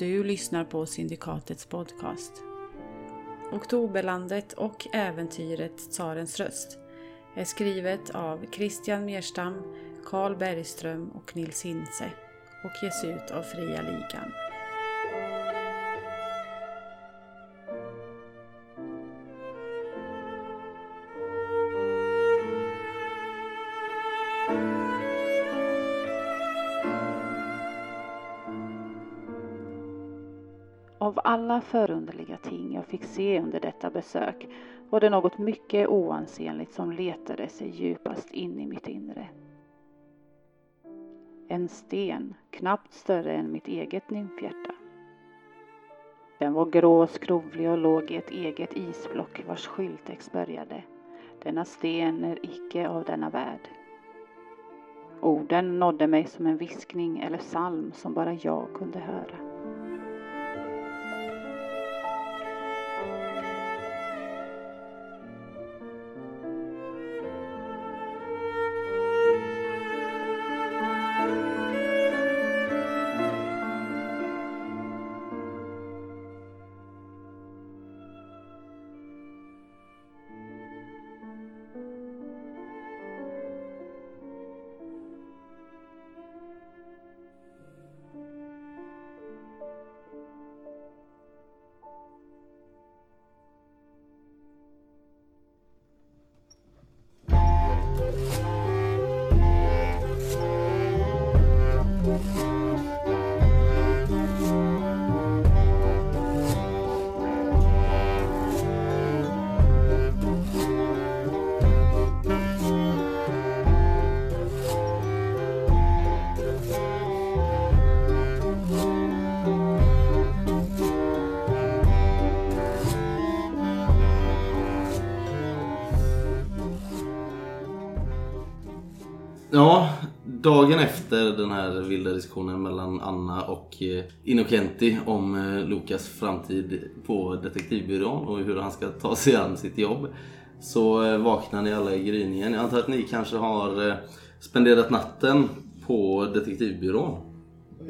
du lyssnar på Syndikatets podcast. Oktoberlandet och äventyret Tsarens röst är skrivet av Christian Merstam, Carl Bergström och Nils Hintze och ges ut av Fria Ligan. Alla förunderliga ting jag fick se under detta besök var det något mycket oansenligt som letade sig djupast in i mitt inre. En sten, knappt större än mitt eget nymfhjärta. Den var grå och skrovlig och låg i ett eget isblock vars skyltext började Denna sten är icke av denna värld. Orden nådde mig som en viskning eller psalm som bara jag kunde höra. Efter den här vilda diskussionen mellan Anna och eh, Innocenti om eh, Lukas framtid på detektivbyrån och hur han ska ta sig an sitt jobb så eh, vaknar ni alla i gryningen. Jag antar att ni kanske har spenderat natten på detektivbyrån.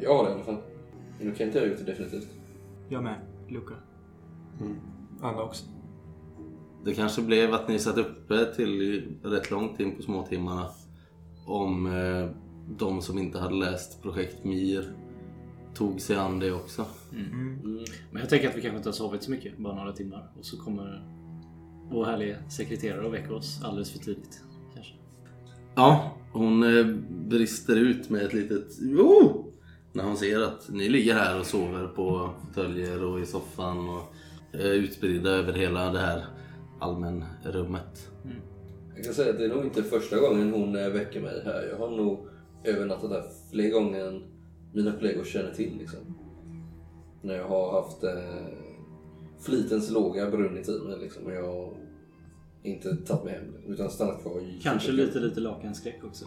Jag har det i alla fall. Innocenti har gjort det definitivt. Jag med. Luca. Anna också. Det kanske blev att ni satt uppe till rätt långt in på småtimmarna om de som inte hade läst projekt MIR tog sig an det också. Men jag tänker att vi kanske inte har sovit så mycket, bara några timmar. Och så kommer vår härliga sekreterare och väcker oss alldeles för tidigt. Kanske. Ja, hon eh, brister ut med ett litet oh! när hon ser att ni ligger här och sover på fåtöljer och i soffan och är utspridda över hela det här allmänrummet. Jag kan säga att det är nog inte första gången hon eh, väcker mig här. Jag har nog övernattat här fler gånger än mina kollegor känner till. Liksom. När jag har haft eh, flitens låga brunnit i mig liksom, och jag har inte tagit mig hem utan stannat kvar i Kanske lite, lite lakanskräck också.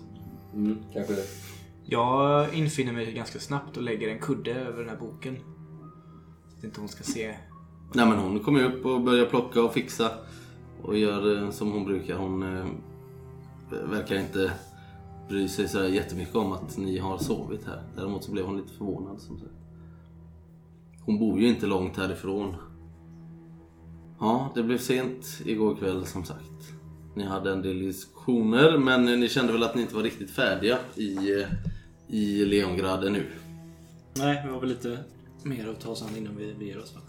Mm, kanske det. Jag infinner mig ganska snabbt och lägger en kudde över den här boken. Så att inte hon ska se. Nej men hon kommer upp och börjar plocka och fixa och gör eh, som hon brukar. Hon eh, verkar inte bry sig så jättemycket om att ni har sovit här. Däremot så blev hon lite förvånad som sagt. Hon bor ju inte långt härifrån. Ja, det blev sent igår kväll som sagt. Ni hade en del diskussioner men ni kände väl att ni inte var riktigt färdiga i, i Leongrad nu. Nej, vi har väl lite mer att ta oss an innan vi beger oss va?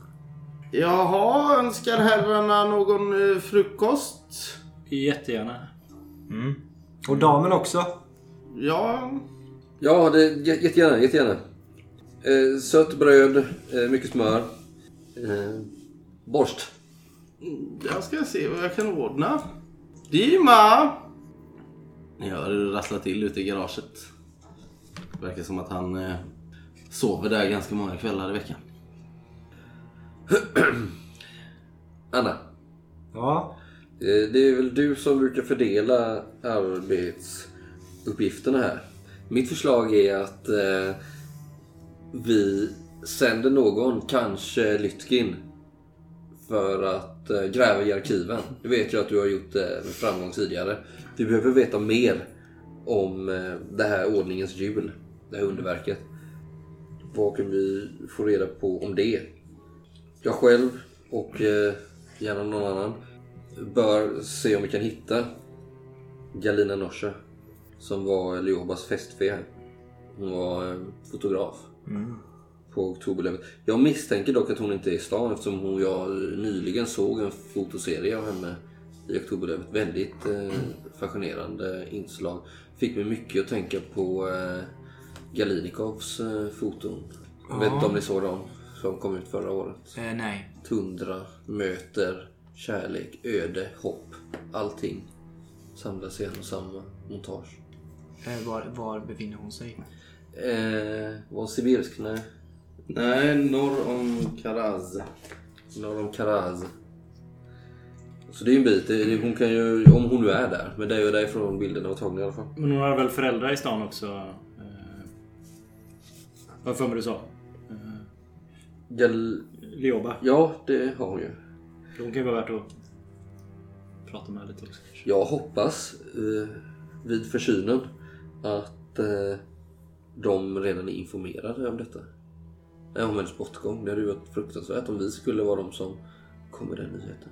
Jaha, önskar herrarna någon eh, frukost? Jättegärna. Och damen också. Ja, Ja, det, jä- jättegärna. jättegärna. Eh, sött bröd, eh, mycket smör. Eh, borst. jag ska se vad jag kan ordna. Dima! Ni hör det rasslar till ute i garaget. Det verkar som att han eh, sover där ganska många kvällar i veckan. Anna, Ja. eh, det är väl du som brukar fördela uppgifterna här. Mitt förslag är att eh, vi sänder någon, kanske Lytkin, för att eh, gräva i arkiven. Det vet jag att du har gjort eh, med framgång tidigare. Vi behöver veta mer om eh, det här ordningens hjul, det här underverket. vad kan vi få reda på om det? Jag själv och eh, gärna någon annan bör se om vi kan hitta Galina Norsa som var Liobas fästfe. Hon var eh, fotograf på Oktoberlövet. Jag misstänker dock att hon inte är i stan eftersom hon, jag nyligen såg en fotoserie av henne i Oktoberlövet. Väldigt eh, fascinerande inslag. Fick mig mycket att tänka på eh, Galinikovs eh, foton. Jag vet inte om ni såg dem som kom ut förra året. Eh, nej. Tundra, möter, kärlek, öde, hopp. Allting samlas i en och samma montage. Eh, var, var befinner hon sig? Eh, var sibirisk? Nej. Nej, norr om Karaz. Norr om Karaz. Så det är en bit. Det, hon kan ju, om hon nu är där. Men det är ju därifrån bilderna var tagna i alla fall. Men hon har väl föräldrar i stan också? Eh, Vad för mig du sa? Eh, Gal- Lioba. ja, det har hon ju. Hon kan ju vara värt att prata med lite också. kanske. Jag hoppas eh, vid försynen att eh, de redan är informerade om detta. Om hennes bortgång. Det hade ju varit fruktansvärt om vi skulle vara de som kom med den nyheten.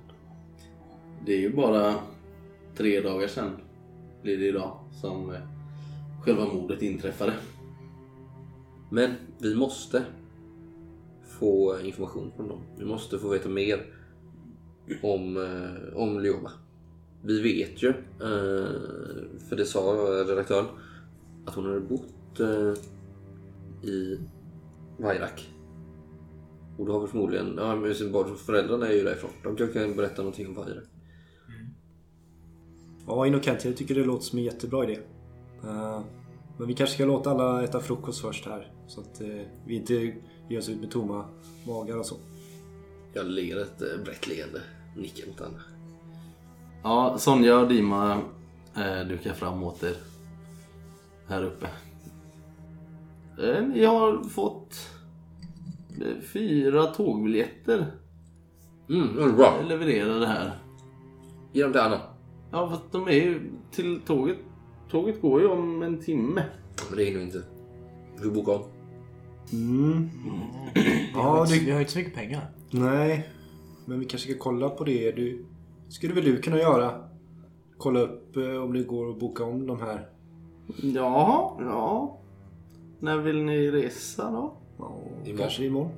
Det är ju bara tre dagar sedan, blir det idag, som eh, själva mordet inträffade. Men vi måste få information från dem. Vi måste få veta mer om, eh, om Lioba. Vi vet ju, eh, för det sa redaktören, att hon hade bott eh, i Vairak. Och då har vi förmodligen, ja men sin barn, föräldrarna är ju därifrån. De kanske kan berätta någonting om Vairak. Ja, Innocent, jag tycker det låter som en jättebra idé. Eh, men vi kanske ska låta alla äta frukost först här. Så att eh, vi inte ger oss ut med tomma magar och så. Jag ler ett eh, brett leende, nickar mot henne. Ja, Sonja och Dima eh, dukar fram åt er här uppe. Eh, ni har fått eh, fyra tågbiljetter Mm, det är bra. levererade här. Ge dem till Anna. Ja, fast de är ju till tåget. Tåget går ju om en timme. Men det hinner vi inte. Vi får boka om. Mm. Vi har, Ja, inte, vi har inte så mycket pengar. Nej. Men vi kanske ska kolla på det. Du... skulle väl du kunna göra? Kolla upp eh, om det går att boka om de här. Ja, ja. När vill ni resa då? Ja, Imorgon. kanske imorgon.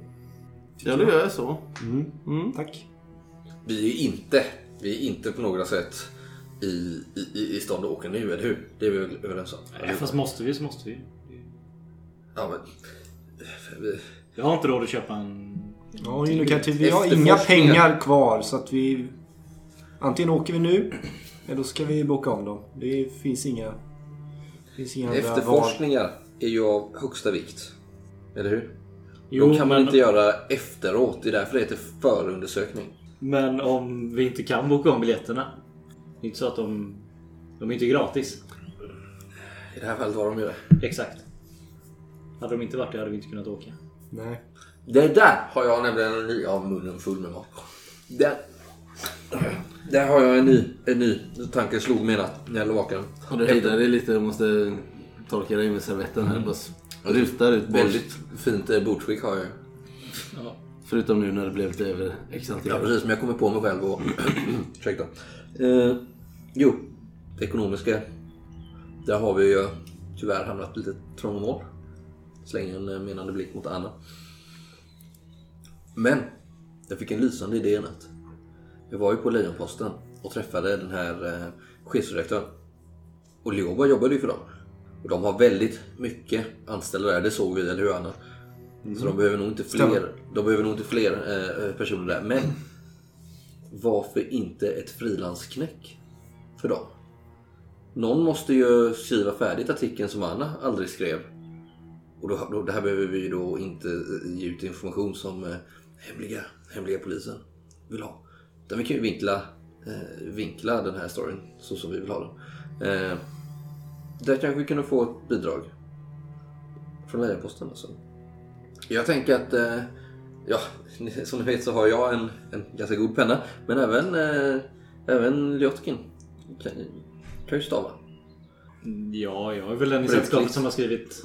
Ja, då gör jag så. Mm. Mm. Tack. Vi är inte, vi är inte på några sätt i, i, i stånd att åka nu, eller hur? Det är vi väl överens om? Nej, fast måste vi så måste vi. Ja, men... Vi, Jag har inte råd att köpa en... Ja, Innocent, vi har inga pengar kvar så att vi... Antingen åker vi nu eller så ska vi boka om dem. Det finns inga... efterforskningar är ju av högsta vikt. Eller hur? Jo, De kan man men, inte göra efteråt. Det är därför det heter förundersökning. men om vi inte kan boka om biljetterna. Det är inte så att de... De är inte gratis. I det här fallet var de ju det. Exakt. Hade de inte varit det hade vi inte kunnat åka. Nej. Det där har jag nämligen en ny... Ja, munnen full med mat. Där, där har jag en ny, en ny tanke slog mig natt när jag låg vaken. Och du hejdar dig lite. Jag måste torka dig med servetten här. Bara rutar ut borst. Väldigt fint eh, bordsskick har jag. Ja. Förutom nu när det blev lite över Ja precis, men jag kommer på mig själv och... Ursäkta. Eh, jo, det ekonomiska. Där har vi ju tyvärr hamnat lite trångmål. Slänger en eh, menande blick mot Anna. Men, jag fick en lysande idé i natt. Jag var ju på Lejonposten och träffade den här eh, chefsredaktören. Och Lioba jobbade ju för dem. Och de har väldigt mycket anställda där, det såg vi, eller hur Anna? Så de behöver nog inte fler, de behöver nog inte fler eh, personer där. Men varför inte ett frilansknäck för dem? Någon måste ju skriva färdigt artikeln som Anna aldrig skrev. Och då, då, det här behöver vi då inte ge ut information som eh, hemliga, hemliga polisen vill ha. Utan vi kan ju vinkla, eh, vinkla den här storyn så som vi vill ha den. Eh, där kanske vi kunde få ett bidrag. Från Lejonposten alltså. Jag tänker att, eh, ja, som ni vet så har jag en, en ganska god penna. Men även, eh, även Ljotkin kan, kan ju stava. Ja, jag är väl den i sällskapet som har skrivit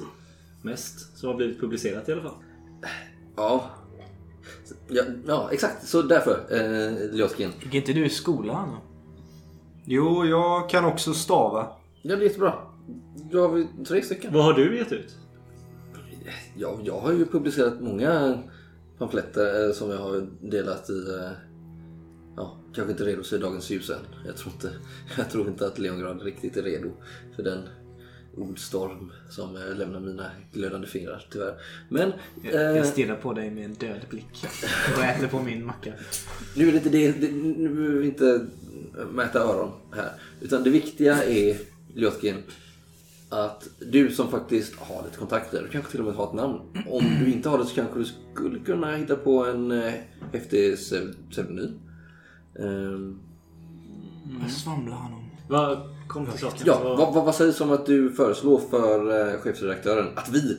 mest. Som har blivit publicerat i alla fall. Ja. Ja, ja exakt. Så därför, eh, Ljoskin. Gick inte du i skolan? Jo, jag kan också stava. Ja, det är jättebra. Då har vi tre stycken. Vad har du gett ut? Ja, jag har ju publicerat många pamfletter eh, som jag har delat i... eh, Ja, kanske inte redo för dagens ljus än. Jag tror inte, jag tror inte att Leongrad riktigt är redo för den ordstorm som eh, lämnar mina glödande fingrar tyvärr. Men Jag, jag eh, stirrar på dig med en död blick. Och äter på min macka. nu är det inte det, det nu behöver vi inte mäta öron här. Utan det viktiga är, Ljotkin, att du som faktiskt har lite kontakter, du kanske till och med har ett namn. Om du inte har det så kanske du skulle kunna hitta på en eh, häftig pseu- pseudonym. Ehm, Vad svamlar han om? Kom till saken? ja, Vad- vad, vad, sägs om att du föreslår för eh, chefredaktören att vi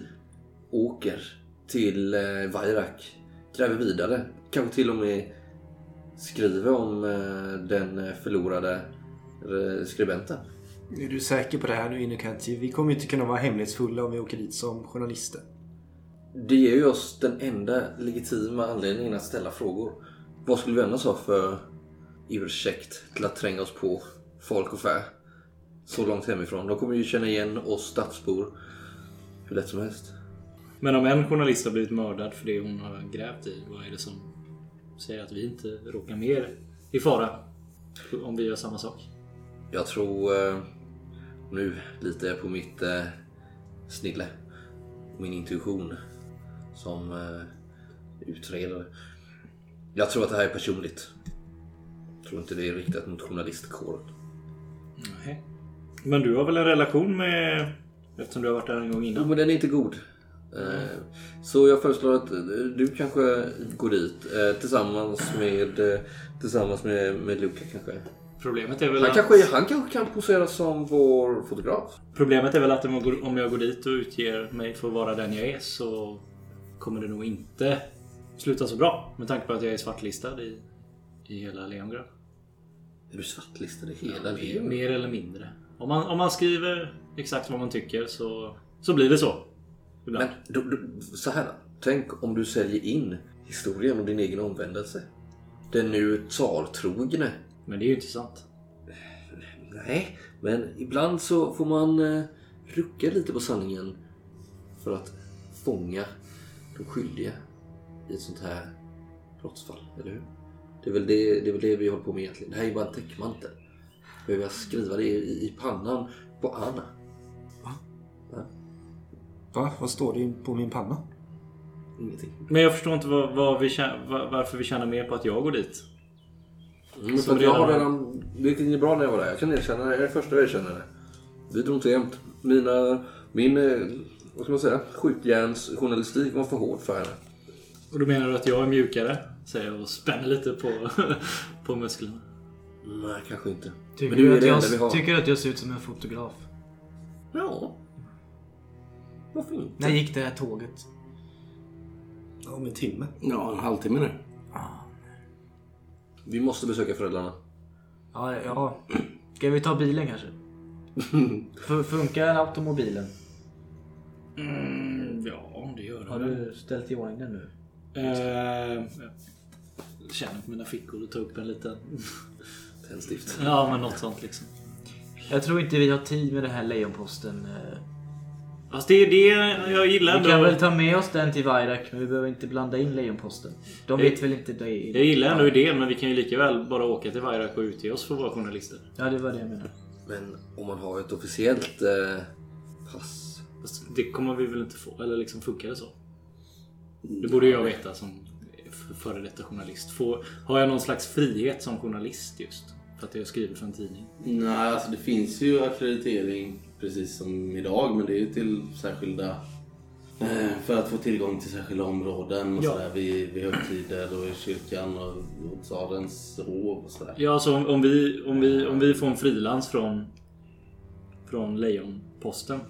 åker till eh, Vairak, gräver vidare, kanske till och med skriver om eh, den förlorade eh, skribenten. Är du säker på det här nu Inukanti? Vi kommer ju inte kunna vara hemlighetsfulla om vi åker dit som journalister. Det ger ju oss den enda legitima anledningen att ställa frågor. Vad skulle vi annars ha för ursäkt till att tränga oss på folk och fä så långt hemifrån? De kommer ju känna igen oss stadsbor hur lätt som helst. Men om en journalist har blivit mördad för det hon har grävt i, vad är det som säger att vi inte råkar mer i fara om vi gör samma sak? Jag tror... Eh, nu litar jag på mitt eh, snille. Min intuition som eh, utredare. Jag tror att det här är personligt. Jag tror inte det är riktat mot journalistkåren. Nej. Men du har väl en relation med... Eftersom du har varit där en gång Jo, innan? men den är inte god. Eh, Så jag föreslår att eh, du kanske går dit eh, tillsammans med, tillsammans med, med Luca kanske. Problemet är väl Han att... kanske, han kanske kan posera som vår fotograf. Problemet är väl att om jag, går, dit och utger mig för att vara den jag är så kommer det nog inte sluta så bra. Med tanke på att jag är svartlistad i, i hela Leongrad. Är du svartlistad i hela Mer, livet? mer eller mindre. Om man, om man skriver exakt vad man tycker så, så blir det så. Ibland. Men då, då, så här. Tänk om du säljer in historien om din egen omvändelse. Den nu tsartrogne. Men det är ju inte sant. Nej, men ibland så får man eh, rucka lite på sanningen för att fånga de skyldiga i ett sånt här brottsfall, eller hur? Det är väl det, det, är väl det vi håller på med egentligen. Det här är bara en täckmantel. Behöver jag skriva det i, i pannan på Anna? Va? Vad står det på min panna? Ingenting. Men jag förstår inte vad, vad vi vad, varför vi tjänar mer på att jag går dit. Mm, för att jag har redan- redan, vilket är bra när jag var där. Jag kan erkänna det. Jag är den första jag erkänner det. Vi drog inte jämt. Mina, min, eh, vad ska man säga, skjutjärnsjournalistik var för hård för henne. Och då menar du att jag är mjukare? Säger jag och spänner lite på, på musklerna. Nej, kanske inte. Tycker Men nu du, är att det jag, enda vi har. tycker du att jag ser ut som en fotograf? Ja. Varför inte? När gick det här tåget? Om en timme. Ja, en halvtimme nu. Vi måste besöka föräldrarna. Ja, ja. Ska vi ta bilen kanske? F- funkar automobilen? Mm, ja, det gör Har det. du ställt i ordning den nu? Eh, jag känner på mina fickor och tar upp en liten... Tändstift. Ja, men något sånt liksom. Jag tror inte vi har tid med det här lejonposten. eh. Fast det är det jag gillar Vi kan ändå. väl ta med oss den till Vairak, men vi behöver inte blanda in lejonposten. De Jag- vet väl inte det? Jag gillar ändå idén, men vi kan ju lika väl bara åka till Vairak och utge oss för våra journalister. Ja, det var det jag menade. Men om man har ett officiellt eh, pass. Fast det kommer vi väl inte få? Eller liksom funkar det så? Det borde jag veta som före detta journalist. Får, har jag någon slags frihet som journalist just? För att jag skriver för en tidning? Nej, alltså det finns ju akkreditering precis som idag, men det är ju till särskilda... eh, För att få tillgång till särskilda områden och Ja. sådär vid, vid högtider och i kyrkan och, och tsarens hov och sådär. Ja, så om, om, vi, om, vi, om vi får en frilans från, från Lejonposten.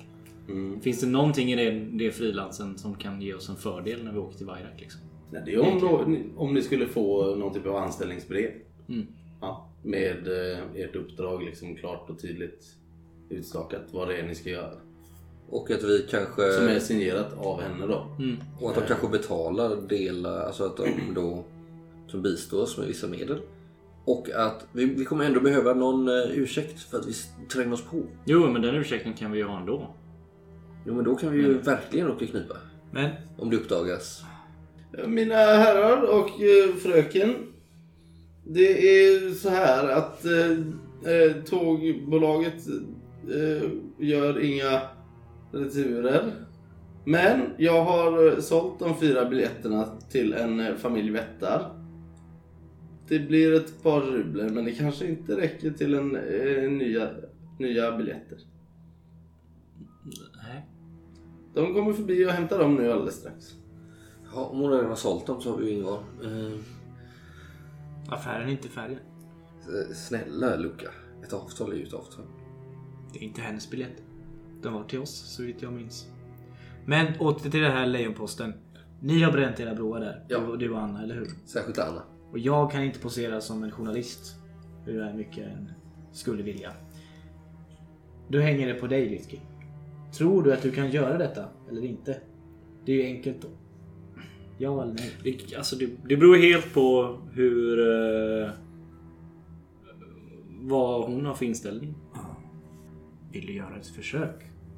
Mm. Finns det någonting i det, det frilansen som kan ge oss en fördel när vi åker till Vairak? Liksom? Nej, det är om, om ni skulle få någon typ av anställningsbrev. Mm. Ja, med eh, ert uppdrag liksom klart och tydligt utstakat vad det är ni ska göra. Och att vi kanske... Som är signerat av henne då. Och att de kanske betalar delar, alltså att de då som bistår oss med vissa medel. Och att vi, vi kommer ändå behöva någon eh, ursäkt för att vi tränger oss på. Jo, men den ursäkten kan vi ju ha ändå. Jo men då kan vi ju verkligen åka knipa. Men Om det uppdagas. Mina herrar och eh, fröken. Det är så här att eh, eh, tågbolaget eh, gör inga returer. Men jag har eh, sålt de fyra biljetterna till en familj vättar. Det blir ett par rubler men det kanske inte räcker till en eh, nya, nya biljetter. Nej. De kommer förbi och hämtar dem nu alldeles strax. Ja, om hon redan har sålt dem så har vi ju ingen val. Eh, affären är inte färdig. eh, snälla Luca, ett avtal är ju ett avtal. Det är inte hennes biljett. Den var till oss så vitt jag minns. Men åter till det här lejonposten. Ni har bränt era broar där. Ja. Du, du och Anna, eller hur? Särskilt Anna. Och jag kan inte posera som en journalist. Hur är mycket jag än skulle vilja. Då hänger det på dig Litki. Tror du att du kan göra detta eller inte? Det är ju enkelt då. Ja eller nej? Det, alltså det, det beror helt på hur... Eh, vad hon har för inställning. Vill du göra ett försök?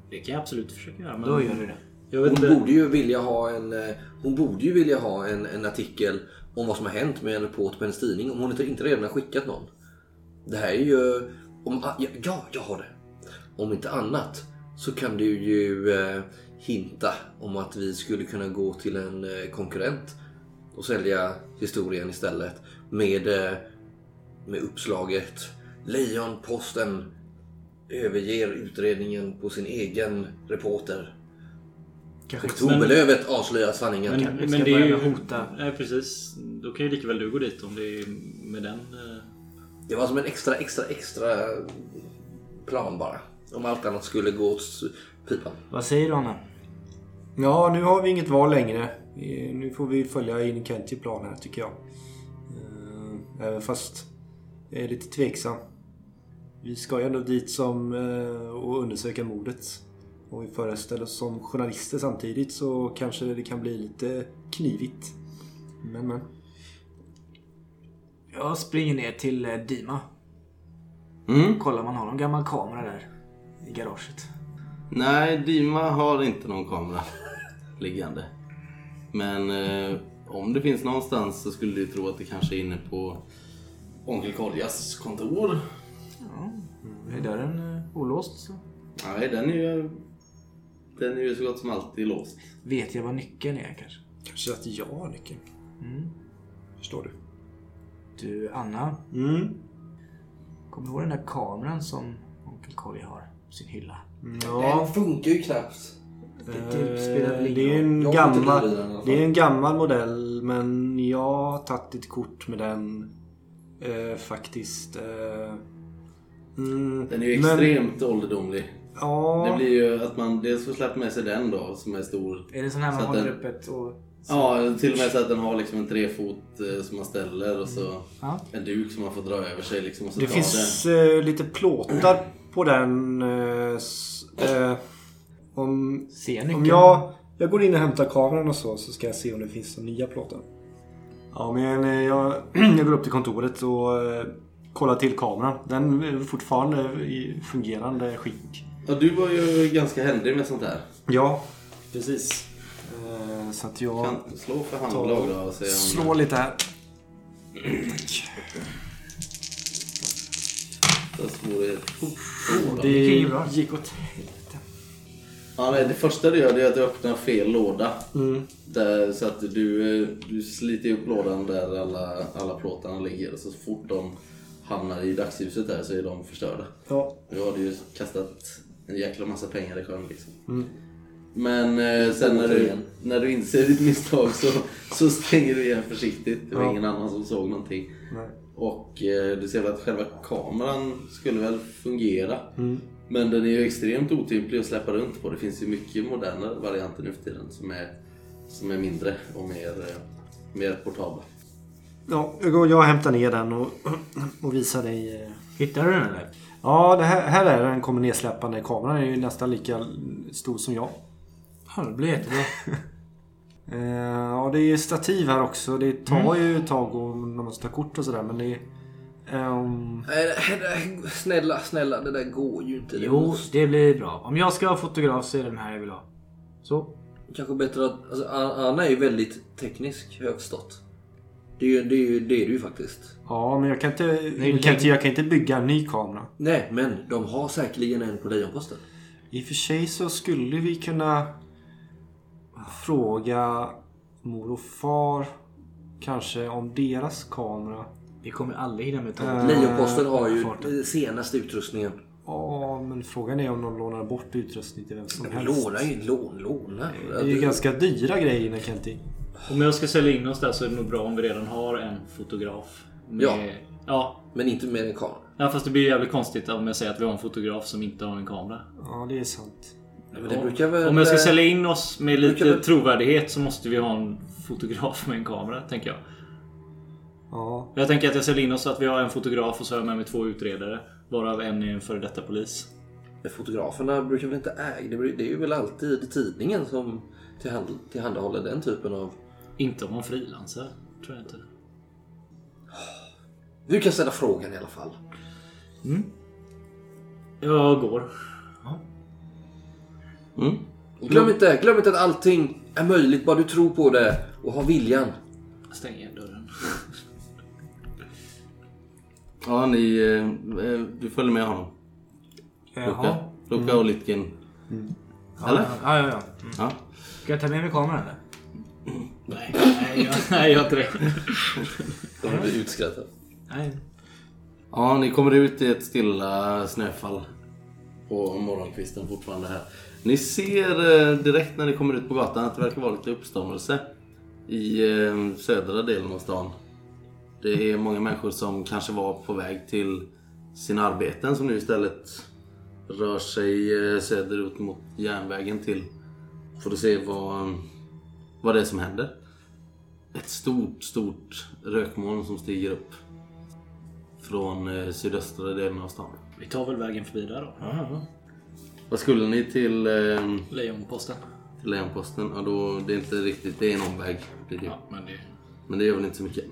Det kan jag absolut försöka göra. Men Då gör du det. Jag vet Hon inte. borde ju vilja ha en, eh, hon borde ju vilja ha en, en artikel om vad som har hänt med en reporter på hennes tidning om hon inte, inte redan har skickat någon. Det här är ju... Om, ja, ja, jag har det. Om inte annat så kan du ju eh, hinta om att vi skulle kunna gå till en eh, konkurrent och sälja historien istället med, eh, med uppslaget Lejonposten överger utredningen på sin egen reporter. Kanske Oktoberlövet avslöjar sanningen. Men, Kan- men ska det är ju... hota. Nej precis. Då kan ju lika väl du gå dit om det är med den... eh, Det var som en extra, extra, extra plan bara. Om allt annat skulle gå åt pipan. Vad säger du Anna? Ja, nu har vi inget val längre. Nu får vi följa in Kenty plan här tycker jag. Eh, Även fast jag är lite tveksam. Vi ska ju ändå dit som eh, och undersöka mordet. Och vi föreställer oss som journalister samtidigt så kanske det kan bli lite knivigt. Men men. Jag springer ner till eh, Dima. Mm. Kollar om man har någon gammal kamera där. I garaget. Nej, Dima har inte någon kamera liggande. Men eh, om det finns någonstans så skulle du tro att det kanske är inne på Onkel Koljas kontor. Ja. Är dörren eh, olåst så Nej, den är ju, den är ju så gott som alltid låst. vet jag vad nyckeln är kanske. Kanske att jag har nyckeln. Mm. Förstår du? Du Anna. Mm. Kommer du ihåg den där kameran som Onkel Kolja har sin hylla? Ja. funkar ju knappt. Det, det spelar väl Eh, Det är en gammal, den det är en gammal modell men jag har tagit ett kort med den eh, faktiskt. Eh, mm, Den är ju men- extremt ålderdomlig. Ja, Det blir ju att man dels får släppa med sig den då som är stor. Är det sån här man Så håller den- upp ett och... Ja, till och med så att den har liksom en trefot eh, som man ställer och så Ja. en duk som man får dra över sig liksom och så det finns eh, lite plåtar på den. Eh, eh, om, Ser nyckeln? om jag, jag går in och hämtar kameran och så, så ska jag se om det finns några nya plåtar. Ja, men eh, jag, jag går upp till kontoret och eh, kollar till kameran. Den är fortfarande i fungerande skick. Ja, du var ju ganska händig med sånt här. Ja, precis. Eh, så att jag Kan slå för handlag då och se om... slår lite här. Det svårighet. Det gick åt helvete. Ja, nej, det första du gör det är att du öppnar fel låda. Mm. Där, så att du, du sliter upp lådan där alla, alla plåtarna ligger. Så fort de hamnar i dagsljuset där så är de förstörda. Ja. Nu har du ju kastat en jäkla massa pengar i sjön liksom. Mm. Men eh, sen när du, när du inser ditt misstag så, så stänger du igen försiktigt. Det var Ja. ingen annan som såg någonting. Nej. Och eh, du ser väl att själva kameran skulle väl fungera. Mm. Men den är ju extremt otymplig att släppa runt på. Det finns ju mycket modernare varianter nu för tiden som är, som är mindre och mer, eh, mer portabla. Ja, jag går jag hämtar ner den och, och visar dig. eh. Hittar du den eller? Ja, det här, här är den kommer nedsläppande. Kameran är ju nästan lika stor som jag. Ja, det blir jättebra. Eh, Ja, det är stativ här också. Det tar ju ett tag och när man ska ta kort och sådär men det ehm, det- snälla, snälla, det där går ju inte. Jo, det blir bra. Om jag ska ha fotograf så är det den här jag vill ha. Så. Kanske bättre att... Alltså, Anna är ju väldigt teknisk, har jag förstått. Det är ju det, är ju, det, är ju faktiskt. Ja, men jag kan inte, Nej, jag kan inte, jag kan inte bygga en ny kamera. Nej, men de har säkerligen en på Lejonposten. I och för sig så skulle vi kunna fråga mor och far kanske om deras kamera. Vi kommer aldrig hinna med ta Eh, Lejonposten har ju farten. senaste utrustningen. Ja, men frågan är om de lånar bort utrustning till vem som De helst. lånar ju lån, låna. Det är ju ganska dyra grejer Kenty. Om jag ska sälja in oss där så är det nog bra om vi redan har en fotograf. Med, Ja. ja. Men inte med en kamera. Ja fast det blir jävligt konstigt om jag säger att vi har en fotograf som inte har en kamera. Ja, det är sant. Väl... Om jag ska sälja in oss med lite väl- trovärdighet så måste vi ha en fotograf med en kamera, tänker jag. Ja, Jag tänker att jag säljer in oss så att vi har en fotograf och så har jag med mig två utredare. Varav en är en före detta polis. Men Fotograferna brukar väl inte äga... Det är ju väl alltid tidningen som tillhand, tillhandahåller den typen av... Inte om man frilansar, tror jag inte. Du kan ställa frågan i alla fall. Jag går. Mm. Glöm inte, glöm inte att allting är möjligt bara du tror på det och har viljan. Stäng igen dörren. Ja, ni... eh, eh, Du följer med honom. Luka. Jaha. Luka och Litkin. Ja, Eller? Ja, ja, ja. Mm. Ja. Ska jag ta med mig kameran eller? Nej, nej, jag, nej, jag har inte det. De blir utskrattade. Nej. Ja, ni kommer ut i ett stilla snöfall på morgonkvisten fortfarande här. Ni ser eh, direkt när ni kommer ut på gatan att det verkar vara lite uppståndelse i eh, södra delen av stan. Det är många människor som kanske var på väg till sina arbeten som nu istället rör sig eh, söderut mot järnvägen till för att se vad, vad det är som händer. Ett stort, stort rökmoln som stiger upp från sydöstra delen av stan. Vi tar väl vägen förbi där då. Vad skulle ni till, eh, Lejonposten. till Lejonposten? Ja, då, det är inte riktigt, det är en omväg. Det är det. Ja, men det... Men det gör väl inte så mycket.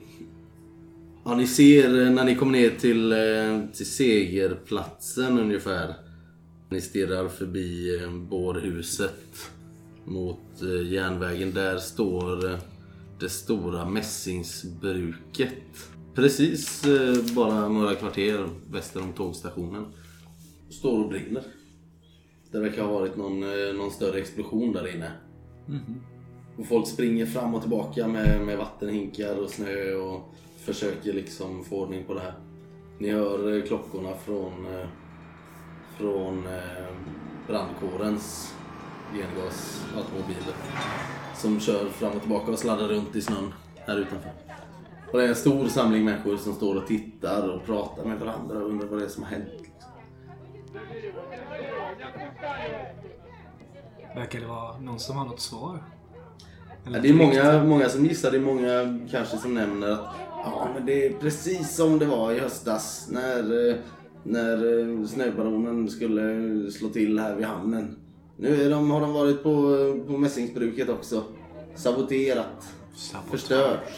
Ja, ni ser eh, när ni kommer ner till, eh, till Segerplatsen ungefär. Ni stirrar förbi eh, bårhuset mot eh, järnvägen. Där står eh, det stora mässingsbruket. Precis eh, bara några kvarter väster om tågstationen. Står och brinner. Det verkar ha varit någon, eh, någon större explosion där inne. Och folk springer fram och tillbaka med, med vattenhinkar och snö och försöker liksom få ordning på det här. Ni hör eh, klockorna från, eh, från brandkårens gengasautomobiler som kör fram och tillbaka och sladdar runt i snön här utanför. Och det är en stor samling människor som står och tittar och pratar med varandra och undrar vad det är som har hänt. Verkar det vara någon som har något svar? Ja, det är många, många som gissar, det är många kanske som nämner att ja, men det är precis som det var i höstas när, eh, när eh, snöbaronen skulle slå till här vid hamnen. Nu är de, har de varit på, på mässingsbruket också. Saboterat, förstört.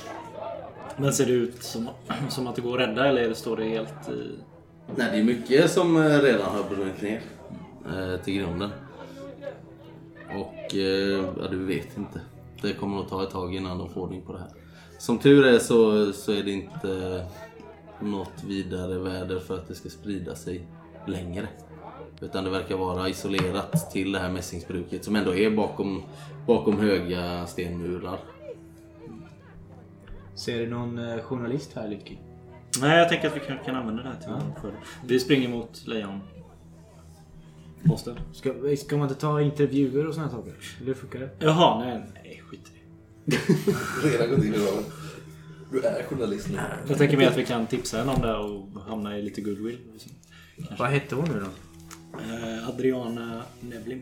Men ser det ut som, som att det går att rädda eller står det helt i... Nej, det är mycket som eh, redan har brunnit ner eh, till grunden. Och eh, ja, du vet inte. Det kommer att ta ett tag innan de får ordning på det här. Som tur är så, så är det inte något vidare väder för att det ska sprida sig längre. Utan det verkar vara isolerat till det här mässingsbruket som ändå är bakom, bakom höga stenmurar. Ser du någon eh, journalist här Lycki? Nej, jag tänker att vi kan, kan använda det här till ja. för Vi springer mot lejon. Posten. Ska, ska man inte ta intervjuer och såna här saker? Eller hur funkar det? Jaha, nej, nej skit i det. Redan gått in i rollen. Du är journalist nu. Jag tänker mig att vi kan tipsa henne om det och hamna i lite goodwill. Vad hette hon nu då? Eh, Adriana Nevlim.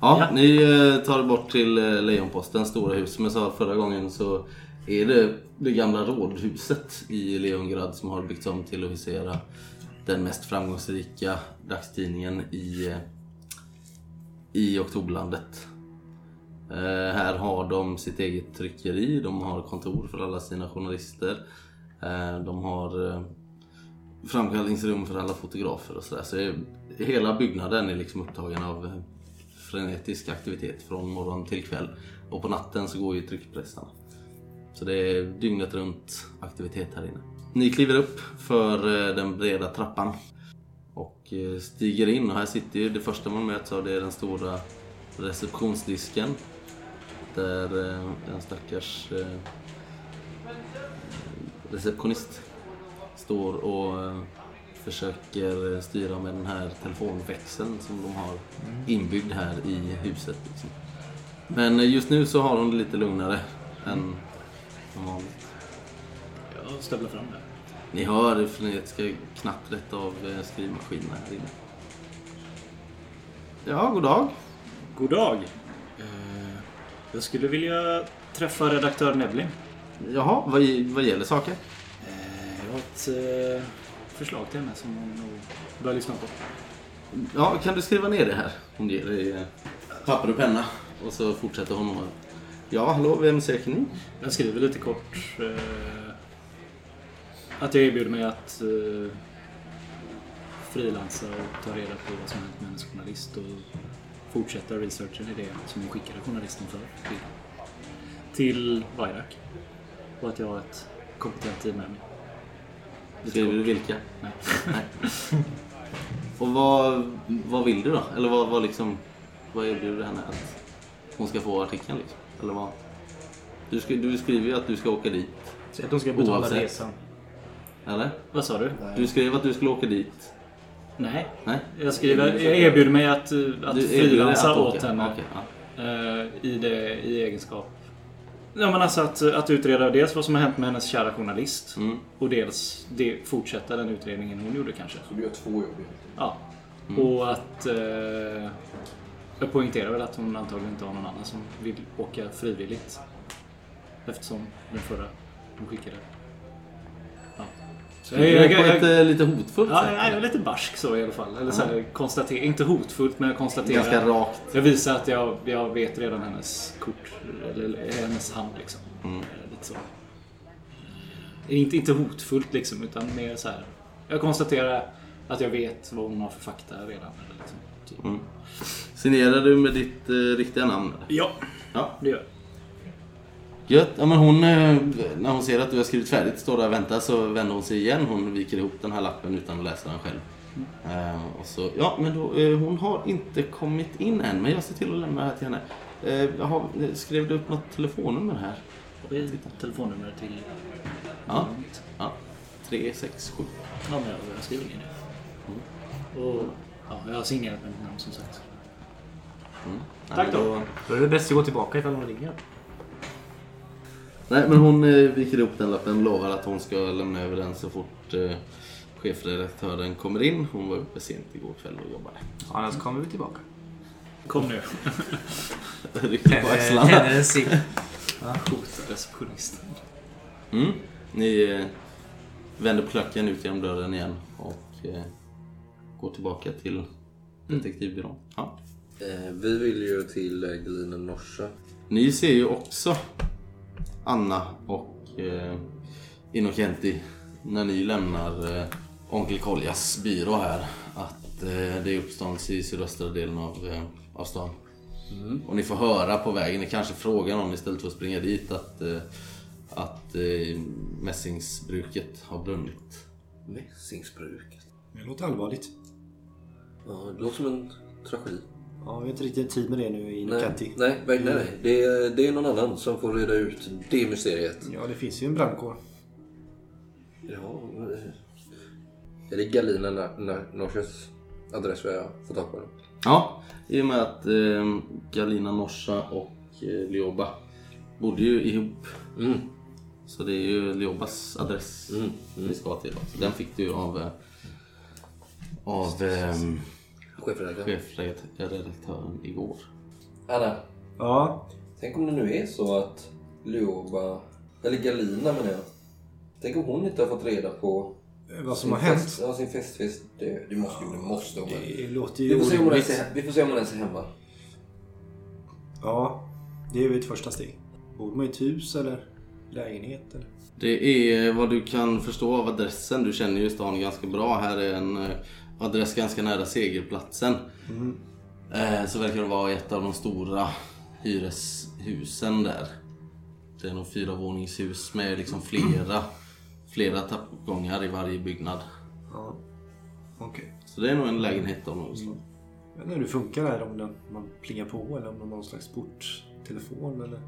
Ja, Ja. ni eh, tar er bort till eh, Lejonpostens stora hus. Som jag sa förra gången så är det det gamla rådhuset i Leongrad som har byggts om till att husera den mest framgångsrika dagstidningen i, i Oktoberlandet. Eh, här har de sitt eget tryckeri, de har kontor för alla sina journalister. Eh, de har eh, framkallningsrum för alla fotografer och sådär. Så det, hela byggnaden är liksom upptagen av frenetisk aktivitet från morgon till kväll. Och på natten så går ju tryckpressarna. Så det är dygnet runt aktivitet här inne. Ni kliver upp för eh, den breda trappan och eh, stiger in och här sitter ju det första man möts av det är den stora receptionsdisken där eh, en stackars receptionist står och försöker styra med den här telefonväxeln som de har inbyggd här i huset. Liksom. Men just nu så har hon det lite lugnare än normalt. Jag stövlar fram där. Ni hör det frenetiska knattret av eh, skrivmaskinerna här inne. Ja, god dag. God dag. Eh, jag skulle vilja träffa redaktör Nevlin. Jaha, vad, vad gäller saker? Eh, jag har ett eh, förslag till henne som hon nog bör lyssna på. Ja, kan du skriva ner det här? Hon ger dig eh, papper och penna. Och så fortsätter hon och... Ja, hallå, vem söker ni? Jag skriver lite kort eh, att jag erbjuder mig att eh, frilansa och ta reda på vad som hänt med hennes journalist och fortsätta researchen i det som hon skickade journalisten för till, till Vairak. Och att jag har ett kompetent team med mig. Skriver du vilka? Nej. Nej. Och vad, vad vill du då? Eller vad, vad liksom... Vad erbjuder du henne att hon ska få artikeln liksom? Eller vad? Du, sk- du skriver ju att du ska åka dit. Så att de ska betala Oavsett. resan. Eller? Vad sa du? Du skrev att du skulle åka dit. Nej. Nej? Jag, skriver, jag erbjuder mig att, eh, att frilansa åt henne. Okej, ja. eh, i, det, I egenskap. Ja, men alltså att, att utreda dels vad som har hänt med hennes kära journalist. Mm. Och dels det, fortsätta den utredningen hon gjorde kanske. Så du gör två jobb egentligen. Ja. Mm. Och att... Eh, jag poängterar väl att hon antagligen inte har någon annan som vill åka frivilligt. Eftersom den förra hon skickade. Så Du är på ett eh, lite hotfullt Ja, sätt. jag är lite barsk så i alla fall. Eller så här, konstater, inte hotfullt men jag konstaterar. Ganska rakt. Jag visar att jag, jag vet redan hennes kort, eller hennes hand liksom. Mm. Lite så. Inte, inte hotfullt liksom, utan mer så här. Jag konstaterar att jag vet vad hon har för fakta redan. Eller liksom, typ. Mm. Signerar du med ditt eh, riktiga namn? Ja, Ja. det gör jag. Gött. Ja, men hon, eh, när hon ser att du har skrivit färdigt, står där och väntar, så vänder hon sig igen. Hon viker ihop den här lappen utan att läsa den själv. Eh, och så, ja, men då, eh, hon har inte kommit in än, men jag ser till att lämna det här till henne. Eh, jaha, skrev du upp något telefonnummer här? Har vi telefonnummer till... Ja. ja. 367. Ja, men jag, jag skriver ner det. Och ja, jag har signerat med mitt namn som sagt. Mm. Tack då. Då är det bäst att gå tillbaka ifall hon ringer. Nej, men hon eh, viker ihop den lappen lovar att hon ska lämna över den så fort eh, chefredaktören kommer in. Hon var uppe sent igår kväll och jobbade. Annars kommer vi tillbaka. Kom nu. Rycker på axlarna. Tänder en cigg. Hota receptionisten. Mm. Ni eh, vänder på klacken ut genom dörren igen och eh, går tillbaka till detektivbyrån. Ja. Eh, vi vill ju till eh, Glina Norsa. Ni ser ju också Anna och eh, Innocenti när ni lämnar eh, Onkel Koljas byrå här att eh, det är uppståndelse i sydöstra delen av, eh, av stan. Och ni får höra på vägen, ni kanske frågar någon istället för att springa dit att, eh, att eh, mässingsbruket har brunnit. Mässingsbruket. Det låter allvarligt. Ja, det låter som en tragedi. Ja, vi har inte riktigt tid med det nu i Nikanti. nej, nej, nej. nej. Det, är, det är någon annan som får reda ut det mysteriet. Ja, det finns ju en brandkår. Ja, eh, är det Galina Na- Na- Norsas adress vi har fått tag på? den? Ja, i och med att eh, Galina Norsa och eh, Lioba bodde ju ihop. Mm. Så det är ju Liobas adress Mm. vi ska till. Den fick du ju av, eh, av eh, Chefredaktör. chefredaktören igår. Anna, Ja, tänk om det nu är så att Lioba, eller Galina menar jag. Tänk om hon inte har fått reda på vad som har hänt. Fest, ja, sin festfest. Det, det måste ju det måste hon väl. Det låter ju Vi får, se om hon ens orimligt. är, vi får se om hon ens är hemma. Ja, det är väl ett första steg. Bor man i ett hus eller lägenhet? Eller? Det är vad du kan förstå av adressen. Du känner ju stan ganska bra. Här är en eh, adress ganska nära segerplatsen. Eh, Så verkar det vara ett av de stora hyreshusen där. Det är nog fyra våningshus med liksom flera, flera trappuppgångar i varje byggnad. Ja. Okej. Så det är nog en lägenhet av något slag. Jag vet inte hur det funkar där. Om den, man plingar på eller om de har någon slags porttelefon eller?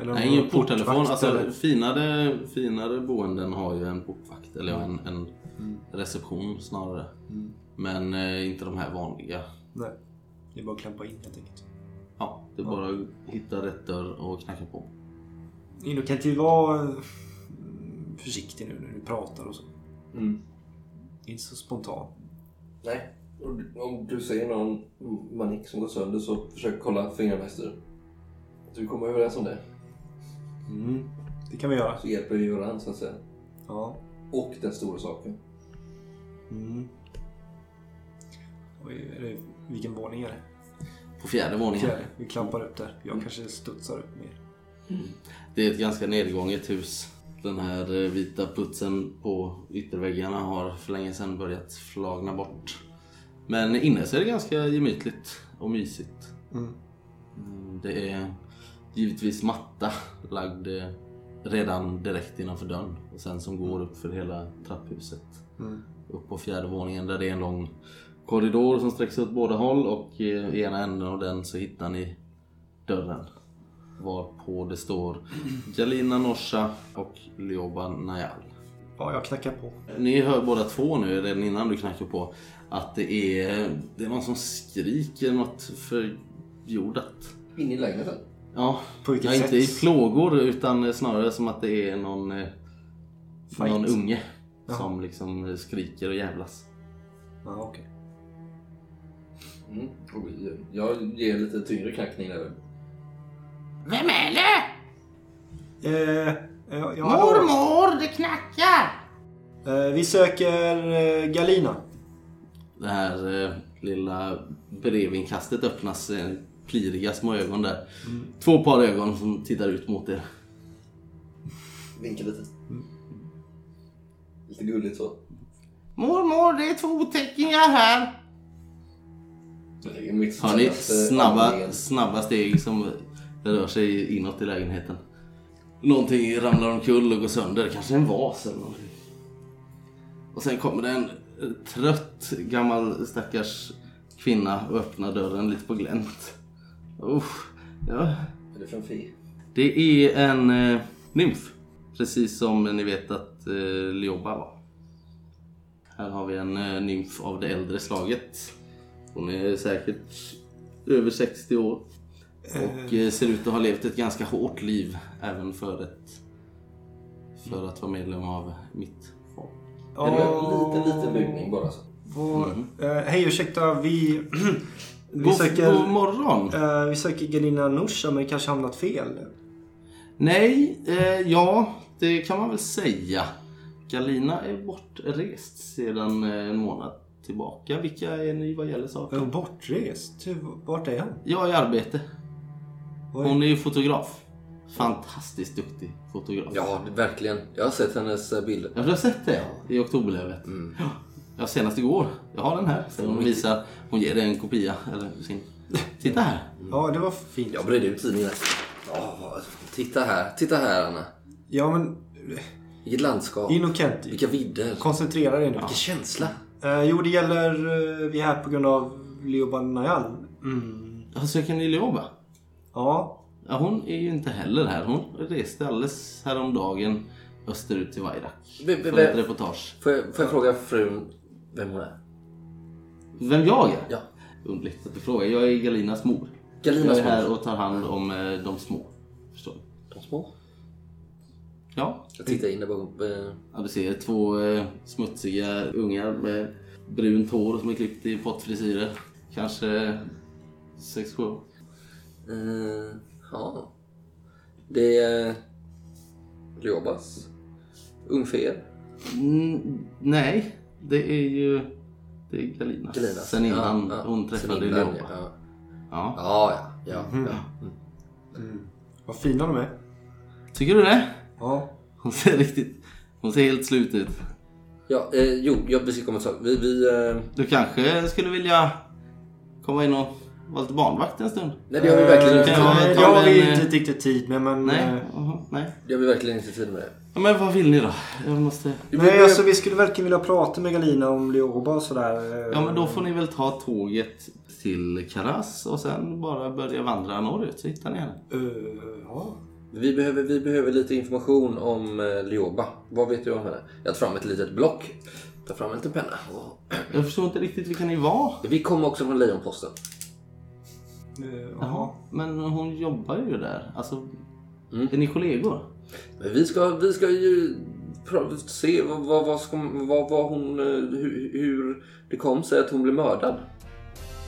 eller Nej, ingen porttelefon. Alltså, eller- finare, finare boenden har ju en portvakt eller en, en reception snarare. Men eh, inte de här vanliga. Nej, det är bara att klampa in helt enkelt. Ja, det är bara att hitta rätt dörr och knacka på. Ino, kan inte du vara mm, försiktig nu när du pratar och så? Mm. Inte så spontan. Nej. Om du ser någon manik som går sönder så försök kolla. Så vi kommer överens om det. Mm. Det kan vi göra. Så hjälper vi varandra så att säga. Ja. Och den stora saken. Mm. Det, vilken våning är det? På fjärde våningen. Fjärde. Vi klampar upp där. Jag kanske studsar upp mer. Det är ett ganska nedgånget hus. Den här eh, vita putsen på ytterväggarna har för länge sedan börjat flagna bort. Men inne så är det ganska gemytligt och mysigt. Mm. Mm, Det är givetvis matta lagd eh, redan direkt innanför dörren och sen som går upp för hela trapphuset. Mm. Upp på fjärde våningen där det är en lång korridor som sträcks åt båda håll och eh, i ena änden av den så hittar ni dörren. Varpå det står Jalina Nosha och Lyoba Najal. Ja, jag knackar på. Ni hör båda två nu, redan innan du knackar på, att det är, det är någon som skriker något förjordat. In i lägenheten. Ja, På vilket ja, inte i sätt? plågor utan snarare som att det är någon, eh, Fight. någon unge Ja. som liksom skriker och jävlas. Ja, okej. Mm. Jag ger lite tyngre knackning där. Vem är det? Eh, ja, ja, hallå. Mormor, det knackar! Eh, vi söker eh, Galina. Det här eh, lilla brevinkastet öppnas, eh, pliriga små ögon där. Två par ögon som tittar ut mot er. Vinkar lite. Lite gulligt så. Mormor, det är två otäckingar här. Det är mitt Har ni snabba, snabba steg som rör sig inåt i lägenheten? Någonting ramlar omkull och går sönder, kanske en vas eller någonting. Och sen kommer det en trött gammal stackars kvinna och öppnar dörren lite på glänt. Usch, ja. Är det för en fi? Det är en eh, nymf. Precis som ni vet att eh, Lioba var. Här har vi en eh, nymf av det äldre slaget. Hon är säkert över 60 år. Och eh, ser ut att ha levt ett ganska hårt liv även för, ett, för att vara medlem av mitt folk. Är det en liten, liten bugning bara så? Vår, eh, hej, ursäkta. Vi, vi, God, söker, god morgon! eh, vi söker Galina Nusha, men kanske hamnat fel. Nej, eh, ja det kan man väl säga. Galina är bortrest sedan eh, en månad tillbaka. Vilka är ni vad gäller saken? bortrest? Vart är hon? Jag är i arbete. Hon är ju fotograf. Fantastiskt duktig fotograf. Ja, verkligen. Jag har sett hennes eh, bilder. Ja, du har sett det i oktoberlövet? Ja. ja, senast igår. Jag har den här. Så hon visar, hon ger dig en kopia. Eller sin. Titta här. Ja, det var fint. Jag bredde ut tidningen. Åh, titta här. Titta här Anna. Ja, men Vilket landskap. Innocenti. Vilka vidder. Koncentrera dig nu. Vilken känsla. Eh, jo, det gäller... Eh, vi är här på grund av Lioban Najal. Mm. Ja, Söker ni Lioba? Ja. Ja, hon är ju inte heller här. Hon reste alldeles häromdagen österut till Vairak. För ett reportage. Får jag, får jag fråga frun vem hon är? Vem jag är? Ja. Underligt att du frågar. Jag är Galinas mor. Galinas jag är här mor. och tar hand om eh, de små. Förstår du? De små. Ja. Jag tittar in där bakom. eh, ja. Du ser två eh, smutsiga ungar med brunt hår som är klippt i pottfrisyrer. Kanske 6-7 år. Eh, ja. Det är Liobas ungfer. Mm, nej, det är ju... Det är Galina. Galina. Sen innan Ja, ja. hon träffade innan, Leoba. ja. Ja. Ja, ja, ja. Ja. Mm. Vad fina de är. Tycker du det? Ja. Hon ser riktigt... Hon ser helt slut ut. ja eh, jo, ja, vi ska komma till Vi, vi, eh, Du kanske skulle vilja komma in och vara lite barnvakt en stund? nej, det har vi verkligen Eh, inte Kan jag nej, ta det har vi en, inte riktigt tid med men... Nej? eh, Jaha, nej. Det har vi verkligen inte tid med. Ja, men vad vill ni då? Jag måste... Vi, Nej, vi, alltså vi skulle verkligen vilja prata med Galina om Leoba och sådär. eh. Ja men då får ni väl ta tåget till Karas och sen bara börja vandra norrut så hittar ni henne. Eh, ja. Vi, behöver, vi behöver lite information om eh, Lioba. Vad vet du om henne? Jag tar fram ett litet block. Tar fram en liten penna. Och... Jag förstår inte riktigt vilka ni var. Vi kommer också från Lejonposten. Eh, Jaha, Jaha. men hon jobbar ju där. Alltså, Mm. är ni kollegor? Men vi ska, vi ska ju pra- se vad, vad, vad, ska, vad, vad hon, eh, hur, hur det kom sig att hon blev mördad.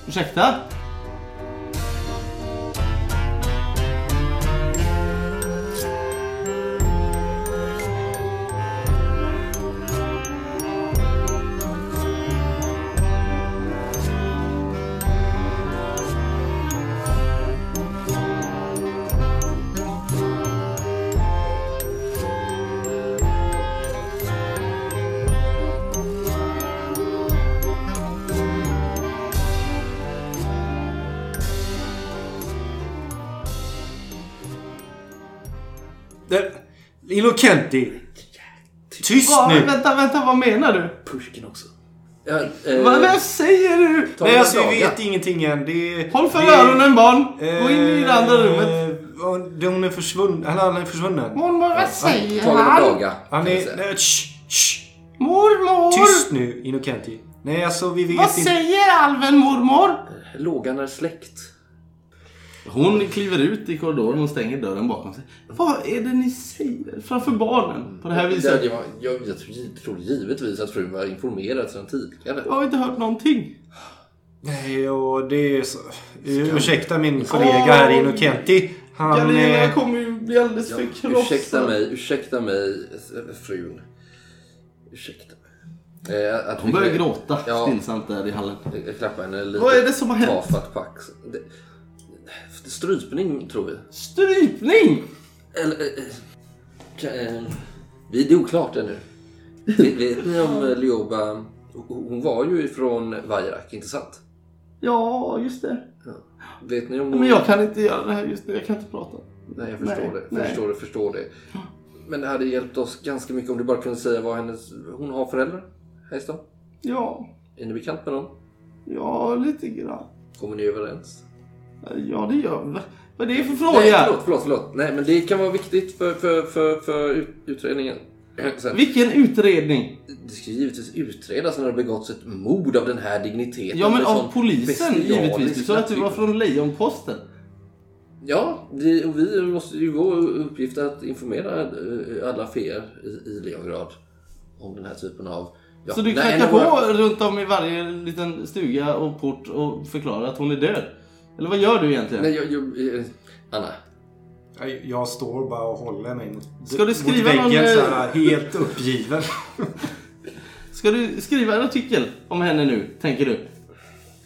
Ursäkta? Innocenti! Tyst Va, nu! vänta, vänta, vad menar du? Pushkin också. Ja, eh, Va, vad säger du? Nej alltså vi vet ingenting än. Det, Håll för det- öronen barn! Gå in i det andra rummet. rummet. Hon är försvunnen. Han är försvunnen. Mormor, vad säger han? dagar. Han kan jag är... Nej, shh, shh. Mormor! Tyst nu Innocenti. Nej alltså vi vet Vad inte. säger alven mormor? Lågan är släckt. Hon kliver ut i korridoren och stänger dörren bakom sig. Vad är det ni säger framför barnen på det här Jag, viset? jag, jag, jag tror- tror givetvis att frun var informerad sedan tidigare. Jag har inte hört någonting. Nej och det är så... Ursäkta min kollega här Innocenti. Han... Galina eh, kommer ju bli alldeles Ja, för krossad. ursäkta mig, ursäkta mig frun. Ursäkta mig. Eh, att Hon börjar gråta Ja. stillsamt där i hallen. Jag klappar henne lite Vad är det som har hänt? tafatt på axeln. Strypning tror vi. Strypning! Eller... eh, eh, eh, vi, det är oklart ännu. Vet, vet ni om eh, Lioba... Hon var ju ifrån Vajrak, inte sant? Ja, just det. Vet ni om hon... Men jag kan inte göra det här just nu. Jag kan inte prata. Nej, jag förstår Nej, det. nej. Förstår det, förstår det. Men det hade hjälpt oss ganska mycket om du bara kunde säga vad hennes... Hon har föräldrar här i stan. Ja, Är ni bekant med dem? ja, lite grann. Kommer ni överens? Ja, det gör vi. Vad är det för Nej, fråga? förlåt, förlåt, förlåt. Nej, men det kan vara viktigt för, för, för, för ut- utredningen. Sen, Vilken utredning? det ska givetvis utredas när det har begåtts ett mord av den här digniteten. Ja, men av sån polisen givetvis. Du sa att du var från Lejonposten. Ja, vi, och vi måste ju vår uppgift att informera eh, alla fler i, i Leongrad om den här typen av... Ja, Så du nej, knackar nej, på våra- runt om i varje liten stuga och port och förklarar att hon är död? Eller vad gör du egentligen? Nej, jag, jag, eh, Anna. Jag- Jag står bara och håller mig mot, Ska du skriva mot väggen någon, eh, så här, helt uppgiven. Ska du skriva en artikel om henne nu, tänker du?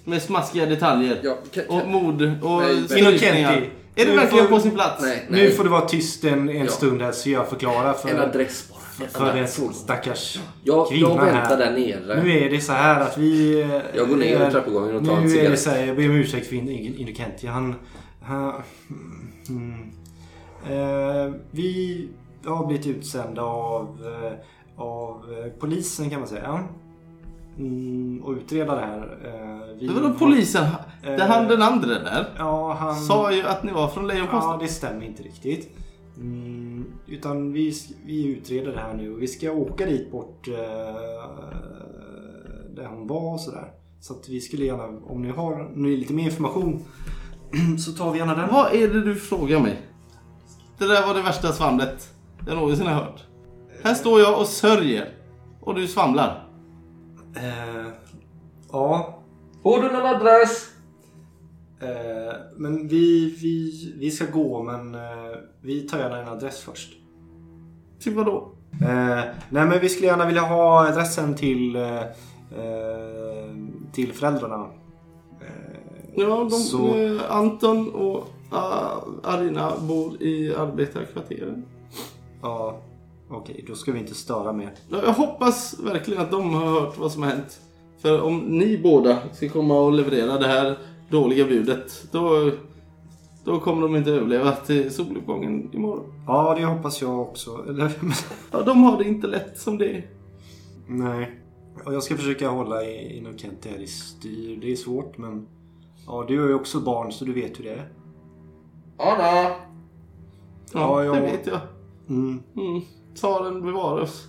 Med smaskiga detaljer. Ja, kan, Och kan, och Nej, strypningar. Innocenti. Är det verkligen på sin plats? nej, nej. Nu får du vara tyst en, en Ja. stund här så jag förklarar En för, adress bara. För den stackars Jag, kvinnan jag väntar här. där nere. Nu är det så här att vi... eh, Jag går ner är- i trappuppgången och tar en Nu är det cigarett. så här, jag ber om ursäkt för In- Innocenti. Han... han mm, eh, vi har blivit utsända av, eh, av eh, polisen kan man säga. Mm, och utreda det här. Eh, vi Det var då polisen. Det Eh, han den andra där. Ja, han... Sa ju att ni var från Lejonposten. Ja, det stämmer inte riktigt. Mm, utan vi, vi utreder det här nu och vi ska åka dit bort eh, där hon var och sådär. Så att vi skulle gärna, om ni har ni lite mer information så tar vi gärna den. Vad är det du frågar mig? Det där var det värsta svamlet jag någonsin har hört. Här står jag och sörjer. Och du svamlar. Eh, ja, Får du någon adress? Eh, men vi, vi, vi ska gå men eh, vi tar gärna en adress först. Till vadå? Eh, nej men vi skulle gärna vilja ha adressen till, till föräldrarna. Ja, de, Så- Anton och Arina bor i arbetarkvarteren. ja, okej då ska vi inte störa mer. Ja, Jag hoppas verkligen att de har hört vad som har hänt. För om ni båda ska komma och leverera det här dåliga budet, då, då kommer de inte överleva till soluppgången imorgon. Ja, det hoppas jag också. Eller, Ja, de har det inte lätt som det är. nej. Och jag ska försöka hålla i- inom Kent här i styr. Det är svårt men... Ja, du är ju också barn så du vet hur det är. Anna! Ja, Ja, det vet jag. Mm. Mm. Tsaren bevara oss.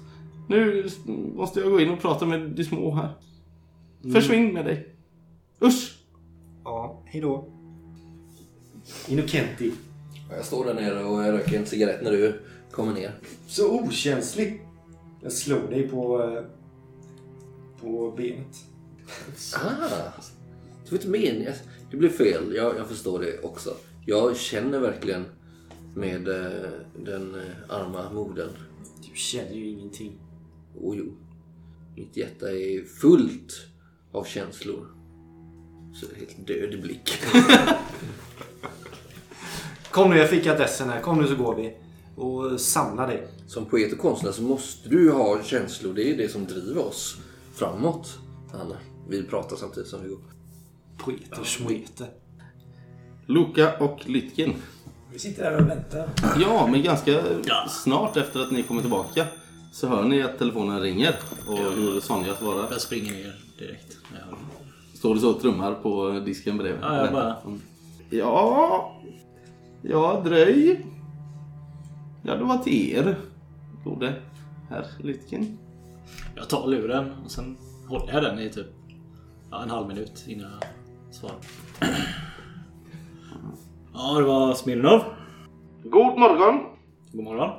Nu måste jag gå in och prata med de små här. Försvinn med dig. Usch! Ja, hejdå. Inokenti. Jag står där nere och jag röker en cigarett när du kommer ner. Så okänslig. Jag slog dig på, eh, på benet. Ah, det var inte meningen. Det blev fel. Jag, jag förstår det också. Jag känner verkligen med eh, den eh, arma modern. Du känner ju ingenting. Och jo, mitt hjärta är fullt av känslor. Så helt död blick. Kom nu, jag fick adressen här. Kom nu så går vi. Och samla dig. Som poet och konstnär så måste du ha känslor. Det är det som driver oss framåt. Anna, vi pratar samtidigt som vi går. Poeter, smoeter. Luka och Lytkin. Vi sitter här och väntar. Ja, men ganska snart efter att ni kommer tillbaka så hör ni att telefonen ringer och hur Sonja svarar. Jag springer ner direkt. jag hör. Står du så och trummar på disken bredvid? Ja, jag bara... Mm. Ja, ja dröj. Ja, det var till er, gode herr Lytkin. Jag tar luren och sen håller jag den i typ ja, en halv minut innan jag svarar. Ja, det var Smirnov. God morgon. God morgon.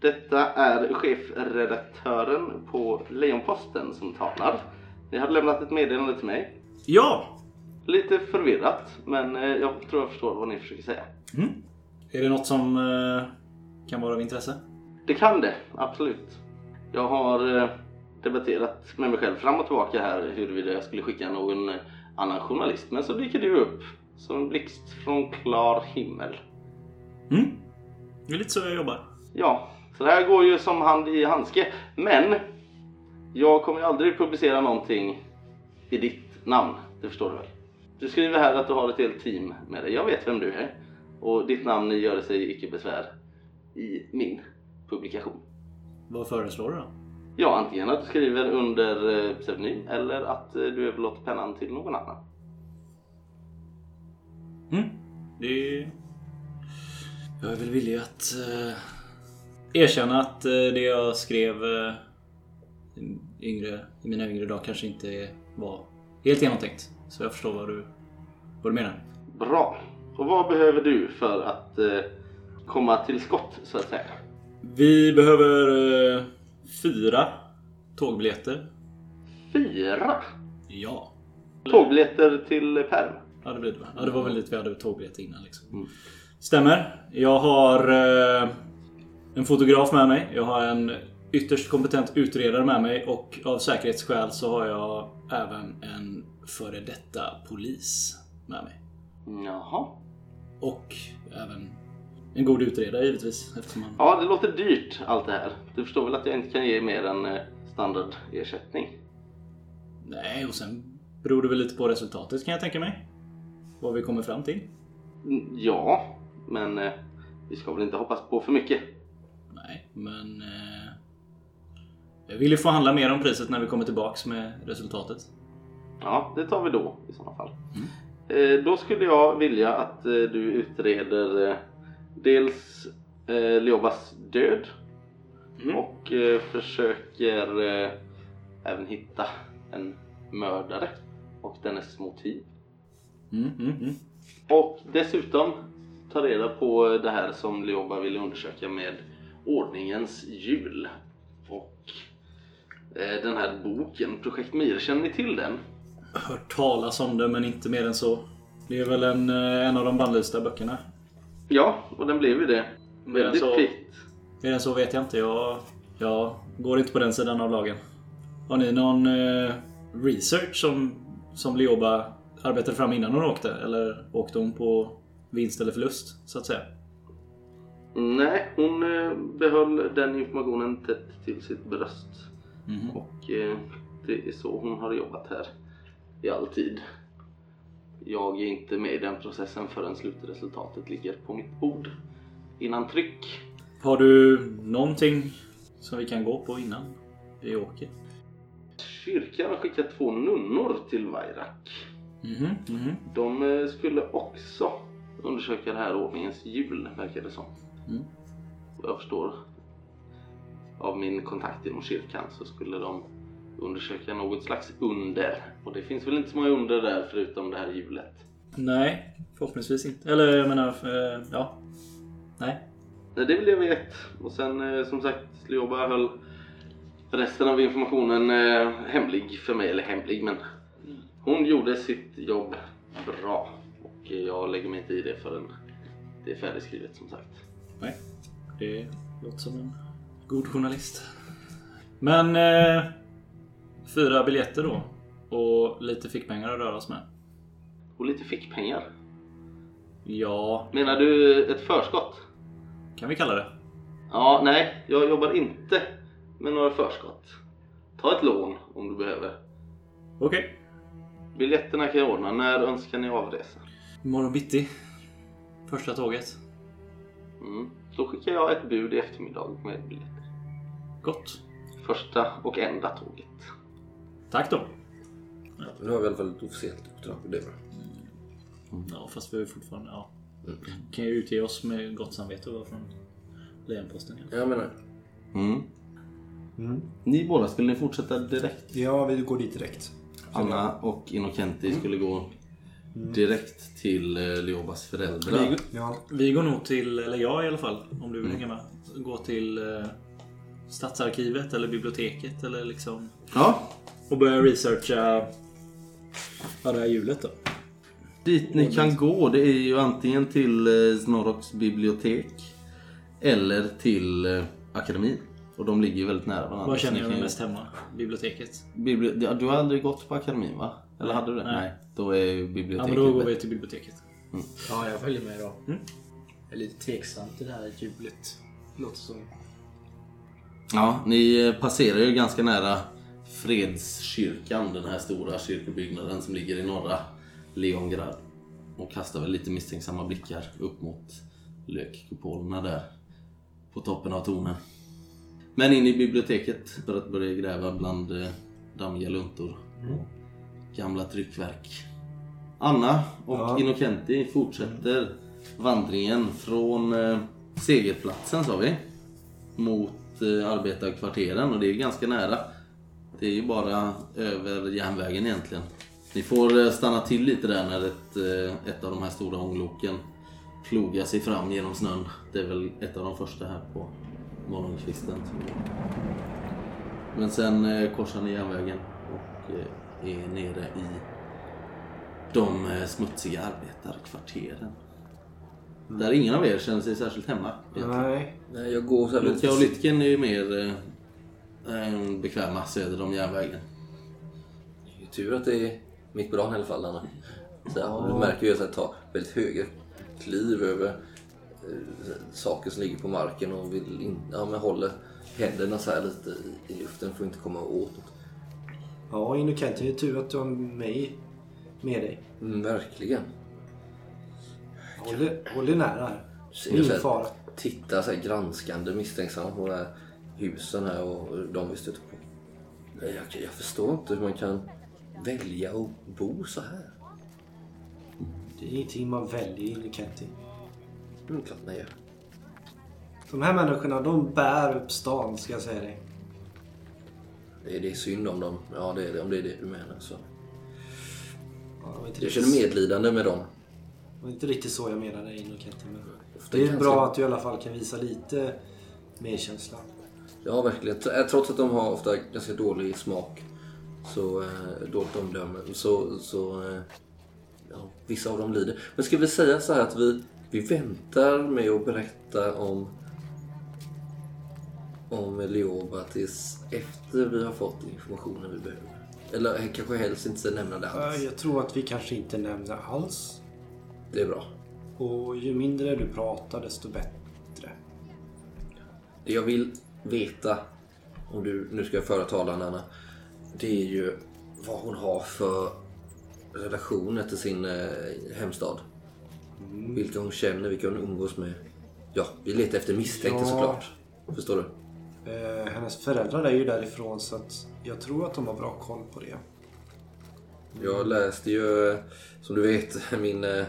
Detta är chefredaktören på Lejonposten som talar. Ni hade lämnat ett meddelande till mig. Ja! Lite förvirrat, men eh, jag tror jag förstår vad ni försöker säga. Är det något som eh, kan vara av intresse? Det kan det, absolut. Jag har eh, debatterat med mig själv fram och tillbaka här huruvida jag skulle skicka någon annan journalist. Men så dyker du upp som en blixt från klar himmel. Mm. Det är lite så jag jobbar. Ja, så det här går ju som hand i handske. Men jag kommer ju aldrig publicera någonting i ditt namn. Det förstår du väl? Du skriver här att du har ett helt team med dig. Jag vet vem du är. Och ditt namn gör sig icke besvär i min publikation. Vad föreslår du då? Ja, antingen att du skriver under eh, pseudonym eller att eh, du överlåter pennan till någon annan. Mm. Det är... Jag är väl villig att eh, erkänna att eh, det jag skrev eh, yngre, i mina yngre dagar kanske inte var helt genomtänkt. Så jag förstår vad du, vad du menar. Bra. Och vad behöver du för att eh, komma till skott så att säga? Vi behöver eh, fyra tågbiljetter. Fyra Ja. tågbiljetter till Perm. Ja det blir det va? Ja det var väl lite vi hade tågbiljetter innan liksom. Stämmer. Jag har eh, en fotograf med mig. Jag har en ytterst kompetent utredare med mig och av säkerhetsskäl så har jag även en före detta polis med mig. Jaha. Och även en god utredare givetvis eftersom man... Ja, det låter dyrt allt det här. Du förstår väl att jag inte kan ge mer än eh, standardersättning? Nej, och sen beror det väl lite på resultatet kan jag tänka mig. Vad vi kommer fram till. Mm, Ja, men eh, vi ska väl inte hoppas på för mycket. Nej, men... Jag vill ju förhandla mer om priset när vi kommer tillbaks med resultatet. Ja, det tar vi då i sådana fall. Eh, då skulle jag vilja att eh, du utreder eh, dels eh, Leobas död och eh, försöker eh, även hitta en mördare och dennes motiv. Mm, mm, mm. Och dessutom ta reda på det här som Leoba ville undersöka med ordningens jul. Eh, den här boken, Projekt Mir, känner ni till den? Hört talas om det men inte mer än så. Det är väl en, eh, en av de bannlysta böckerna. Ja, och den blev ju det. Mer Väldigt så- kvickt. Mer än så vet jag inte. Jag Jag går inte på den sidan av lagen. Har ni någon eh, research som, som Leoba arbetade fram innan hon åkte? Eller åkte hon på vinst eller förlust, så att säga? Nej, hon eh, behöll den informationen tätt till sitt bröst. Mhm. Och eh, det är så hon har jobbat här i all tid. Jag är inte med i den processen förrän slutresultatet ligger på mitt bord. Innan tryck. Har du någonting som vi kan gå på innan vi åker? Kyrkan har skickat två nunnor till Vairak. Mhm, mhm. De eh, skulle också undersöka det här ordningens hjul, verkar det som. Mm. Jag förstår av min kontakt inom kyrkan så skulle de undersöka något slags under. Och det finns väl inte så många under där förutom det här hjulet. Nej, förhoppningsvis inte. Eller jag menar, ja. Nej. Nej, det är väl det jag vet. Och sen eh, som sagt, Lioba höll resten av informationen eh, hemlig för mig. Eller hemlig, men hon gjorde sitt jobb bra. Och jag lägger mig inte i det förrän det är färdigskrivet som sagt. Nej. Det låter som en god journalist. Men eh, fyra biljetter då. Och lite fickpengar att röra oss med. Och lite fickpengar. Ja, Menar du ett förskott? kan vi kalla det. Ja, nej, jag jobbar inte med några förskott. Ta ett lån om du behöver. Okej. Biljetterna kan jag ordna. När önskar ni avresa? Imorgon bitti. Första tåget. Mm. Då skickar jag ett bud i eftermiddag med biljetter. Gott. Första och enda tåget. Tack då. Nu har vi i alla fall ett officiellt uppdrag. Det är bra. Ja, fast vi är fortfarande... Ja. Kan ju utge oss med gott samvete och vara från Lejonposten. Jag menar, Mm. Mm. Ni båda, skulle ni fortsätta direkt? Ja, vi går dit direkt. Anna och Innocenti skulle gå direkt till eh, Leobas föräldrar. Vi, Ja. vi går nog till, eller jag i alla fall, om du vill hänga med. Gå till eh, Stadsarkivet eller biblioteket eller liksom... Ja, Och börja researcha ja, det här hjulet då. dit ni kan gå det är ju antingen till eh, Snorroks bibliotek eller till eh, akademin. Och de ligger ju väldigt nära varandra. Var så känner jag mig mest hemma? Biblioteket. Bibli- ja, du har aldrig gått på akademin va? Eller hade du det? Nej. Då är ju Ja biblioteket men då går vi till biblioteket. Ja, jag följer med då. Mm. Jag är lite tveksam till det här hjulet. Låter som... Ja, ni passerar ju ganska nära Fredskyrkan, den här stora kyrkobyggnaden som ligger i norra Leongrad. Och kastar väl lite misstänksamma blickar upp mot lökkupolerna där på toppen av tornen. Men in i biblioteket för att börja gräva bland eh, dammiga luntor och gamla tryckverk. Anna och Ja. Innocenti fortsätter vandringen från eh, segerplatsen sa vi mot Eh, arbetarkvarteren och det är ganska nära. Det är ju bara över järnvägen egentligen. Ni får eh, stanna till lite där när ett, eh, ett av de här stora ångloken plogar sig fram genom snön. Det är väl ett av de första här på morgonkvisten. Men sen korsar ni järnvägen och är nere i de smutsiga arbetarkvarteren. Där ingen av er känner sig särskilt hemma. egentligen. Nej. nej, jag går så här Luka och. Lytken är ju mer eh, bekväma söder om järnvägen. Det är tur att det är mitt på dagen i alla fall, Anna. Så här, Du märker ju att jag tar väldigt höga kliv över eh, saker som ligger på marken och vill in, ja, men håller händerna så här lite i, i luften för att inte komma åt något. Ja, Innocenti, det är tur att du har mig med dig. Mm, verkligen. Håll Håll dig nära här. Ingen fara. tittar så här granskande misstänksamt på de här husen här och de vi stöter på. Jag, jag förstår inte hur man kan välja att bo så här. Det är ingenting man väljer i Innocenti. Mm, klart man gör. De här människorna, de bär upp stan, ska jag säga dig. Det är, det är synd om dem. Ja, det är det, om det är det du menar. Så. Ja, det inte Jag känner medlidande med dem. Det var inte riktigt så jag menade Innocenti. Men det är ganska- bra att du i alla fall kan visa lite medkänsla. Ja, verkligen. Eh, Trots att de har ofta ganska dålig smak, så eh, dåligt omdöme, så, så eh, ja, vissa av dem lider. Men ska vi säga så här att vi, vi väntar med att berätta om om Leoba tills efter vi har fått informationen vi behöver. Eller kanske helst inte nämna det alls. Jag tror att vi kanske inte nämner alls. Det är bra. Och ju mindre du pratar desto bättre. Det jag vill veta, om du nu ska föra talan Anna, det är ju vad hon har för relationer till sin eh, hemstad. Vilka hon känner, vilka hon umgås med. Ja, vi letar efter misstänkta Ja. såklart. Förstår du? Eh, hennes föräldrar är ju därifrån så att jag tror att de har bra koll på det. Jag läste ju, eh, som du vet, min, eh,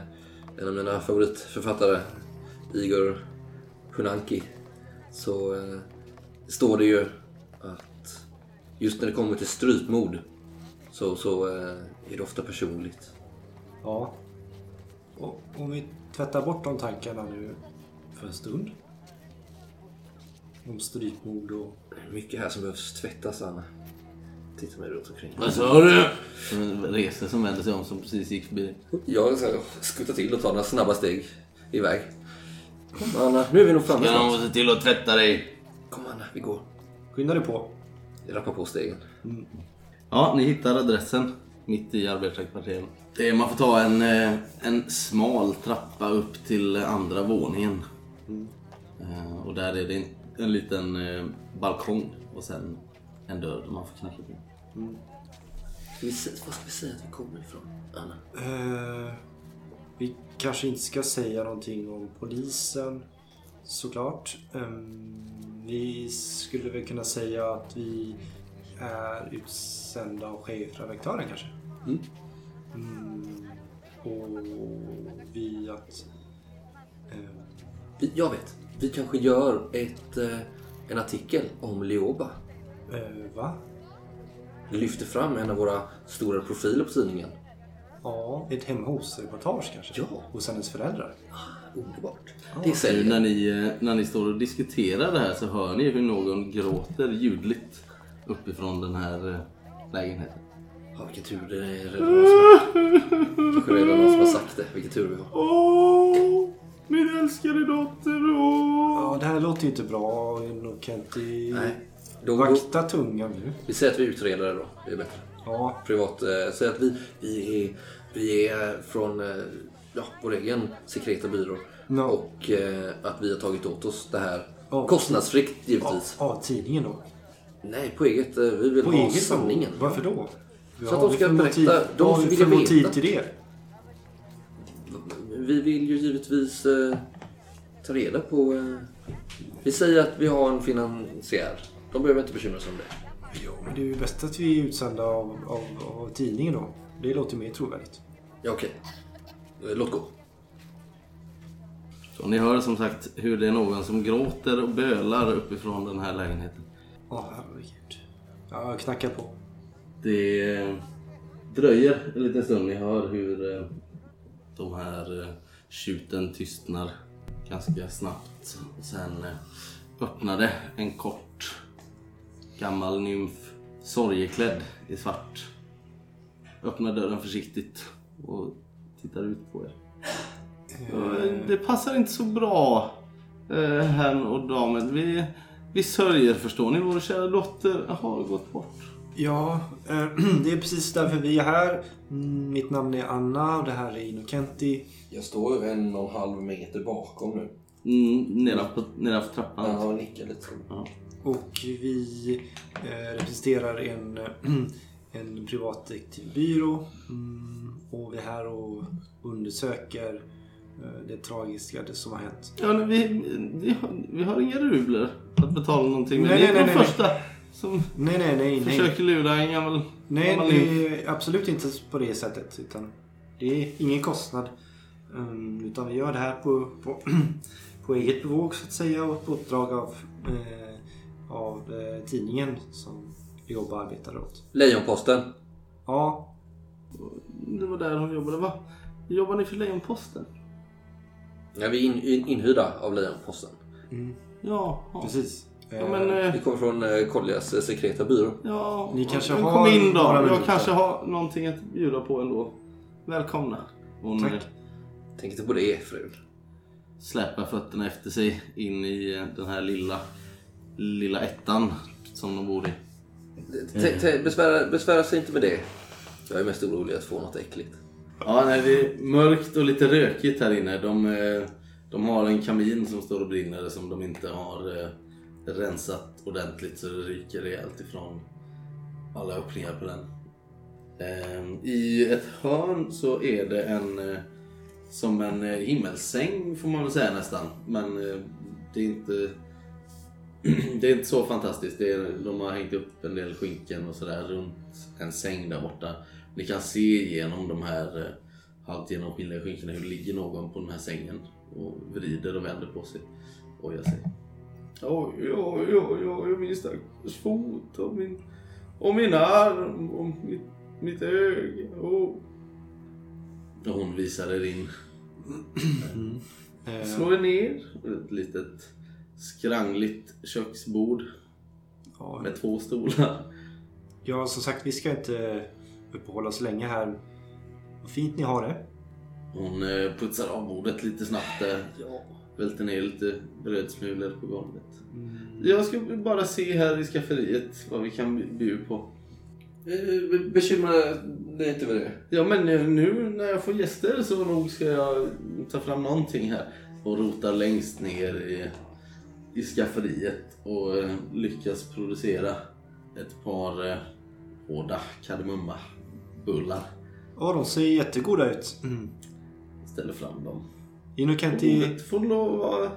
en av mina favoritförfattare, Igor Hunanki. Så eh, står det ju att just när det kommer till strypmord så, så eh, är det ofta personligt. Ja. Och om vi tvättar bort de tankarna nu för en stund. Om strypmord och... Mycket här som behövs tvättas, Anna. Titta mig runt omkring. Vad sa du? Som reser som vänder sig om som precis gick förbi. Jag skuttar till och tar några snabba steg iväg. Kom Anna, nu är vi nog framme Ska snart. någon se till att tvätta dig? Kom Anna, vi går. Skynda dig på. Jag rappar på stegen. Ja, ni hittar adressen mitt i arbetarkvarteren. Man får ta en, eh, en smal trappa upp till andra våningen. Eh, Och där är det en, en liten eh, balkong och sen en dörr man får knacka på. Ska vi vad ska vi säga att vi kommer ifrån, Anna? Eh, vi kanske inte ska säga någonting om polisen. Såklart. Ehm, vi skulle väl kunna säga att vi är utsända av chefredaktören kanske. Mm. Mm, och vi att... Vi, jag vet. Vi kanske gör ett, eh, en artikel om Leoba. eh, va? Lyfter fram en av våra stora profiler på tidningen. Ja, ett hemma hos-reportage kanske? Ja. Hos hennes föräldrar? Underbart. Ja. Det säljer. när ni, eh, när ni står och diskuterar det här så hör ni hur någon gråter ljudligt uppifrån den här eh, lägenheten. Ja, vilken tur det är redan någon som, kanske redan någon som har sagt det. Vilken tur vi har. Åh, min älskade dotter, åh! Ja, det här låter ju inte bra. Nog kan inte... Nej. Då, Vakta tungan nu. vi säger att vi är utredare då. Det är bättre. Ja, Privat. Eh, säg att vi, vi, är, vi är från eh, ja, vår egen sekreta byrå. Ja. Och eh, att vi har tagit åt oss det här. Ja. Kostnadsfritt givetvis. ja tidningen då. Nej, på eget. eh, Vi vill På ha eget sanningen. då? Varför då? Så att de ska berätta- de Vad har vill för motiv veta. till det? Vi vill ju givetvis eh, ta reda på... Eh, vi säger att vi har en finansiär. De behöver inte bekymra sig om det. Ja, men det är ju bäst att vi är utsända av, av, av tidningen då. Det låter mer trovärdigt. Ja, okej. Eh, Låt gå. Så ni hör som sagt hur det är någon som gråter och bölar uppifrån den här lägenheten. Åh herregud. Ja, jag knackar på. Det dröjer en liten stund. Ni hör hur eh, de här eh, tjuten tystnar ganska snabbt. Och sen öppnade en kort gammal nymf, sorgeklädd i svart. Öppnar dörren försiktigt och tittar ut på er. Eh, Det passar inte så bra, eh, herrn och damen. Vi, vi sörjer förstår ni. Vår kära dotter har gått bort. Ja, eh, det är precis därför vi är här. Mm, Mitt namn är Anna och det här är Inokenti. Jag står en och en halv meter bakom nu. Mm, nedanför, nedanför trappan. Han nickar lite. Ja. Och vi eh, representerar en, en privatdetektivbyrå. Mm, och vi är här och undersöker eh, det tragiska det som har hänt. Ja, men vi, vi, har, vi har inga rubler att betala någonting med. Nej, nej, nej, nej. första som Nej, nej, nej. nej. försöker lura en gammal... Nej, gammal det är absolut inte på det sättet. Utan det är ingen kostnad. Um, utan vi gör det här på, på, på eget bevåg så att säga och på uppdrag av, eh, av eh, tidningen som vi jobbar och arbetar åt. Lejonposten. Ja, Det var där hon jobbade. Va? Jobbar ni för Lejonposten? Ja, vi är in, in, inhyrda av Lejonposten. Ja. ja. precis. Ja, men, Eh, eh, Vi kommer från eh, Collias eh, sekreta byrå. ja, Ni kanske har Kom in då. Jag minuter. kanske har någonting att bjuda på ändå. Välkomna. Hon Tack. eh, Tänk inte på det, frun. släpar fötterna efter sig in i eh, den här lilla lilla ettan som de bor i. T- Besvära, besvära sig inte med det. Jag är mest orolig att få något äckligt. Ja, nej, det är mörkt och lite rökigt här inne. De, eh, de har en kamin som står och brinner som de inte har eh, rensat ordentligt så det ryker rejält ifrån alla öppningar på den. Eh, I ett hörn så är det en eh, som en eh, himmelssäng får man väl säga nästan. Men eh, det är inte det är inte så fantastiskt. Det är, de har hängt upp en del skynken och sådär runt en säng där borta. Ni kan se genom de här eh, halvt genomskinliga skynkena hur det ligger någon på den här sängen och vrider och vänder på sig. Ojar sig. Oj, oj, oj, oj, min stackars fot och min, och min arm och mitt, mitt öga. Oh. Och hon visar er in. Eh, Slå er ner. Ett litet skrangligt köksbord ja, med två stolar. ja, som sagt, vi ska inte uppehålla oss länge här. Vad fint ni har det. Hon eh, putsar av bordet lite snabbt där. Ja. Välter ner lite brödsmulor på golvet. Jag ska bara se här i skafferiet vad vi kan bjuda på. Eh, be- Bekymra dig inte med det. Ja men eh, nu när jag får gäster så nog ska jag ta fram någonting här. Och rotar längst ner i, i skafferiet och eh, lyckas producera ett par eh, hårda kardemummabullar. Ja, de ser jättegoda ut. Mm. Ställer fram dem. Inokenti... Bordet får lov att vara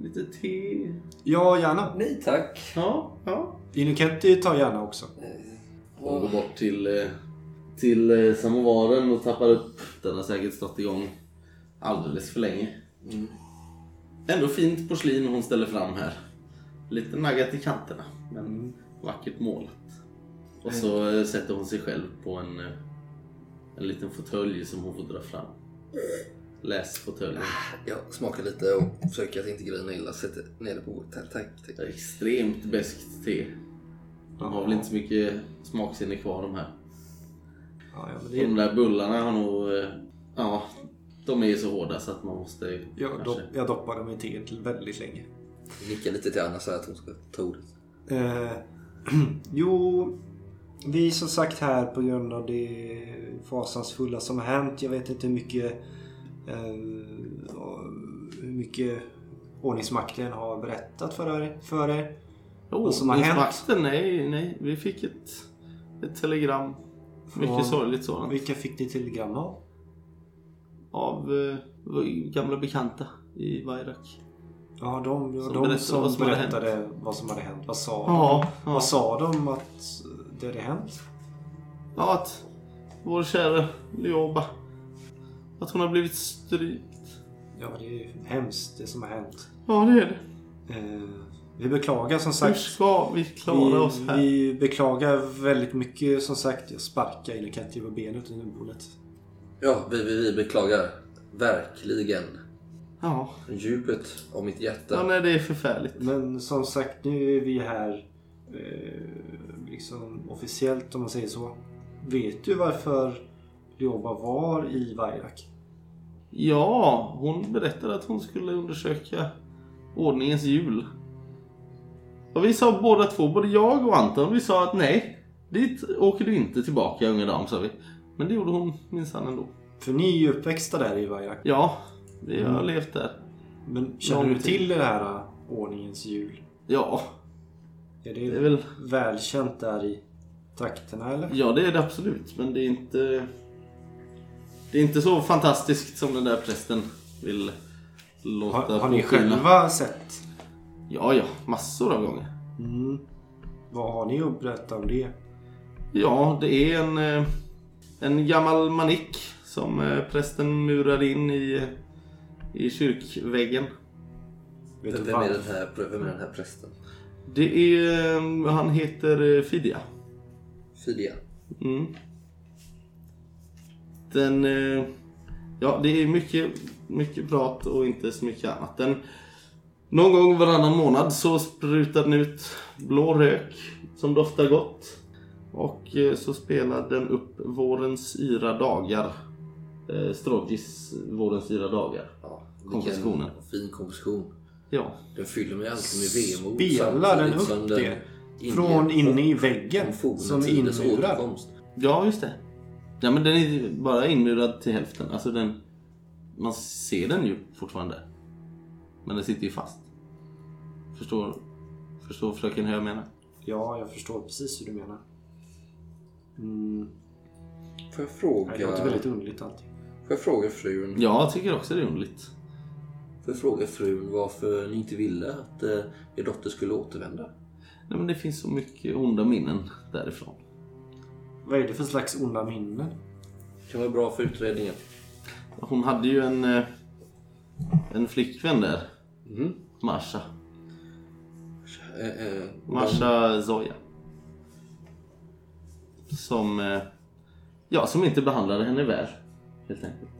lite te. Ja, gärna. Nej tack. Ja, ja. Inokenti tar gärna också. Hon går bort till, eh, till samovaren och tappar upp. Den har säkert stått igång alldeles för länge. Ändå fint porslin hon ställer fram här. Lite naggat i kanterna, men vackert målat. Och så eh, sätter hon sig själv på en, eh, en liten fåtölj som hon får dra fram. Läsfåtöljen. Jag smakar lite och försöker att inte grina illa. Sätter ner det på bordet. Tack, tack. tack. Extremt beskt te. De har väl inte så mycket smaksinne kvar de här. Ja, ja, men De det, där bullarna har nog... eh, Ja, de är ju så hårda så att man måste jag, kanske... dopp, jag doppar dem i te till väldigt länge. Jag nickar lite till Anna så att hon ska ta ordet. Eh, jo, vi är som sagt här på grund av det fasansfulla som har hänt. Jag vet inte hur mycket, eh, hur mycket ordningsmakten har berättat för er. För er. Oh, vad som har hänt. Nej, nej. Vi fick ett, ett telegram. Mycket sorgligt sådant. Vilka fick ni telegram av? Av eh, gamla bekanta i Vairak. Ja, de, Som de berättade som vad som hade berättade vad som hade hänt. Vad sa Ja, de? ja. Vad sa de att det hade hänt? Ja, att vår kära Lioba. Att hon har blivit strypt. Ja, det är hemskt det som har hänt. Ja, det är det. Eh, vi beklagar som Hur sagt. ska vi klara oss Vi, här? vi beklagar väldigt mycket som sagt. Jag sparkar in och kan inte benet under bordet. Ja, vi, vi, vi beklagar. Verkligen. Ja. Djupet av mitt hjärta. ja, nej det är förfärligt. Men som sagt, nu är vi här eh, liksom officiellt om man säger så. Vet du varför Lioba var i Vairak? Ja, hon berättade att hon skulle undersöka ordningens hjul. Och vi sa båda två, både jag och Anton, vi sa att nej, dit åker du inte tillbaka unga dam, sa vi. Men det gjorde hon minsann ändå. För ni är ju uppväxta där i Vairak. Ja, vi har Mm. levt där. Men känner du till det här eh, ordningens jul? Ja, Är det, det är väl... välkänt där i trakterna eller? Ja, det är det absolut, men det är inte... Det är inte så fantastiskt som den där prästen vill låta Har, har ni själva sett? Ja, ja, massor av gånger. Mm. Vad har ni att berätta om det? Ja, det är en, eh, en gammal manik som eh, prästen murade in i, i kyrkväggen. Vet du Vem är, den här, vem är den här prästen? Det är, eh, han heter eh, Fidia. Fidia. Mm. Den, ja det är mycket, mycket prat och inte så mycket annat. Den, någon gång varannan månad så sprutar den ut blå rök som doftar gott. Och eh, så spelar den upp Vårens yra dagar. Eh, Strogis Vårens yra dagar. Ja, Kompositionen. Fin komposition. Ja. Den fyller mig alltid med vemod. Spelar den upp den det? Från inne i väggen? Som är inmurad? Ja, just det. Ja, men den är bara inmurad till hälften. Alltså den... Man ser den ju fortfarande. Men den sitter ju fast. Förstår, förstår fröken hur jag menar? Ja, jag förstår precis hur du menar. Mm. Får jag fråga... Det låter väldigt underligt allting. Får jag fråga frun? Ja, jag tycker också det är underligt. Får jag fråga frun varför ni inte ville att eh, er dotter skulle återvända? Nej, men det finns så mycket onda minnen därifrån. Vad är det för slags onda minnen? Det kan vara bra för utredningen. Hon hade ju en, eh, en flickvän där. Mhm. Marsha. Eh, eh, Marsha Zoya. Som... eh, Ja, som inte behandlade henne väl. Helt enkelt.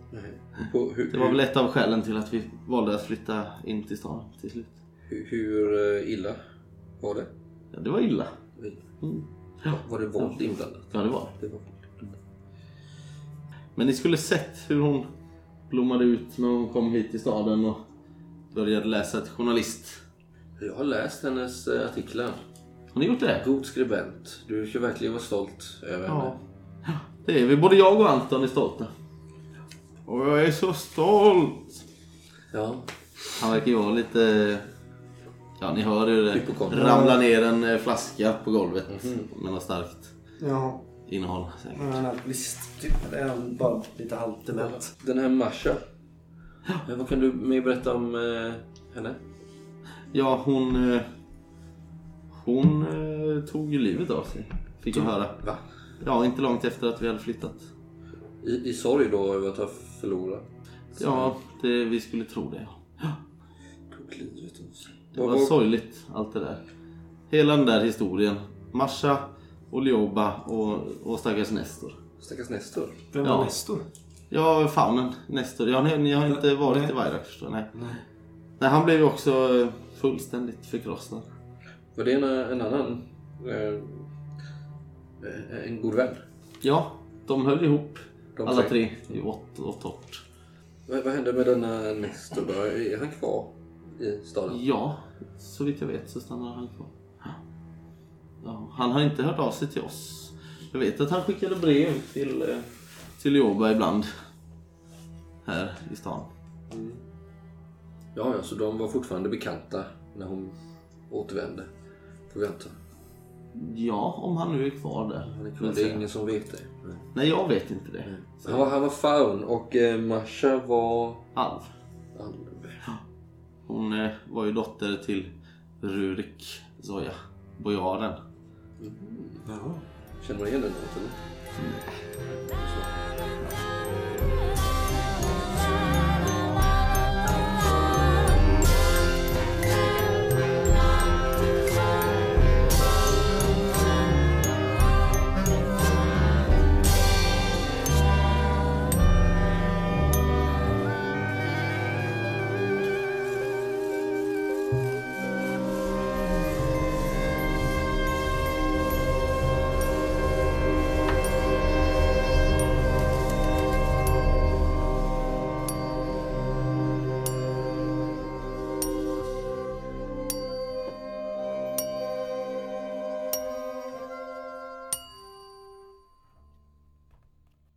på, hur, Det var väl ett av skälen till att vi valde att flytta in till stan till slut. hur, hur eh, illa var det? Ja, det var illa. Mm. Var det våld inblandat? Ja, det var Det var Men ni skulle sett hur hon blommade ut när hon kom hit till staden och började läsa till journalist. Jag har läst hennes eh, artiklar. Har ni gjort det? God skribent. Du ska verkligen vara stolt över henne. Det är vi. Både jag och Anton är stolta. Och jag är så stolt! Ja. Han verkar ju vara lite... Ja, ni hör hur det ramlar ner en eh, flaska på golvet med något starkt Ja, innehåll. säkert. han är alkoholist. Typ. Det är han bara lite halvt dement. Den här Masha. Ja. Vad kan du mer berätta om eh, henne? Ja, hon... eh, Hon eh, tog ju livet av sig. Fick jag höra. Va? Ja, inte långt efter att vi hade flyttat. I, I sorg då över att ha förlorat? Ja, det, vi skulle tro det. ja. Tog livet av sig. Det var vad- sorgligt, allt det där. Hela den där historien. Masha och Lioba och, och stackars Nestor. Stackars Nestor. Vem Ja. var Nestor? Ja, faunen. Nestor. Ja, ni, ni har inte varit Nej. i Vairak förstår jag. Nej. Nej, han blev ju också fullständigt förkrossad. Var det en, en annan... Eh, en god vän? Ja, de höll ihop. De alla tre. i åt och torrt. Vad, vad hände med denna Nestor då? Är han kvar i staden? Ja, så vitt jag vet så stannar han kvar. Ja, han har inte hört av sig till oss. Jag vet att han skickade brev till, eh, till Joba ibland. Här i stan. Ja, ja, så de var fortfarande bekanta när hon återvände? Får anta. Ja, om han nu är kvar där. Han är kvar. Det är ingen som vet det. Nej. Nej, jag vet inte det. Han, var, han var faun och eh, Masha var... Alv. Alv. Hon eh, var ju dotter till Rurik Zoya, bojaren. Jaha. Känner man igen den något eller? Mm. Så.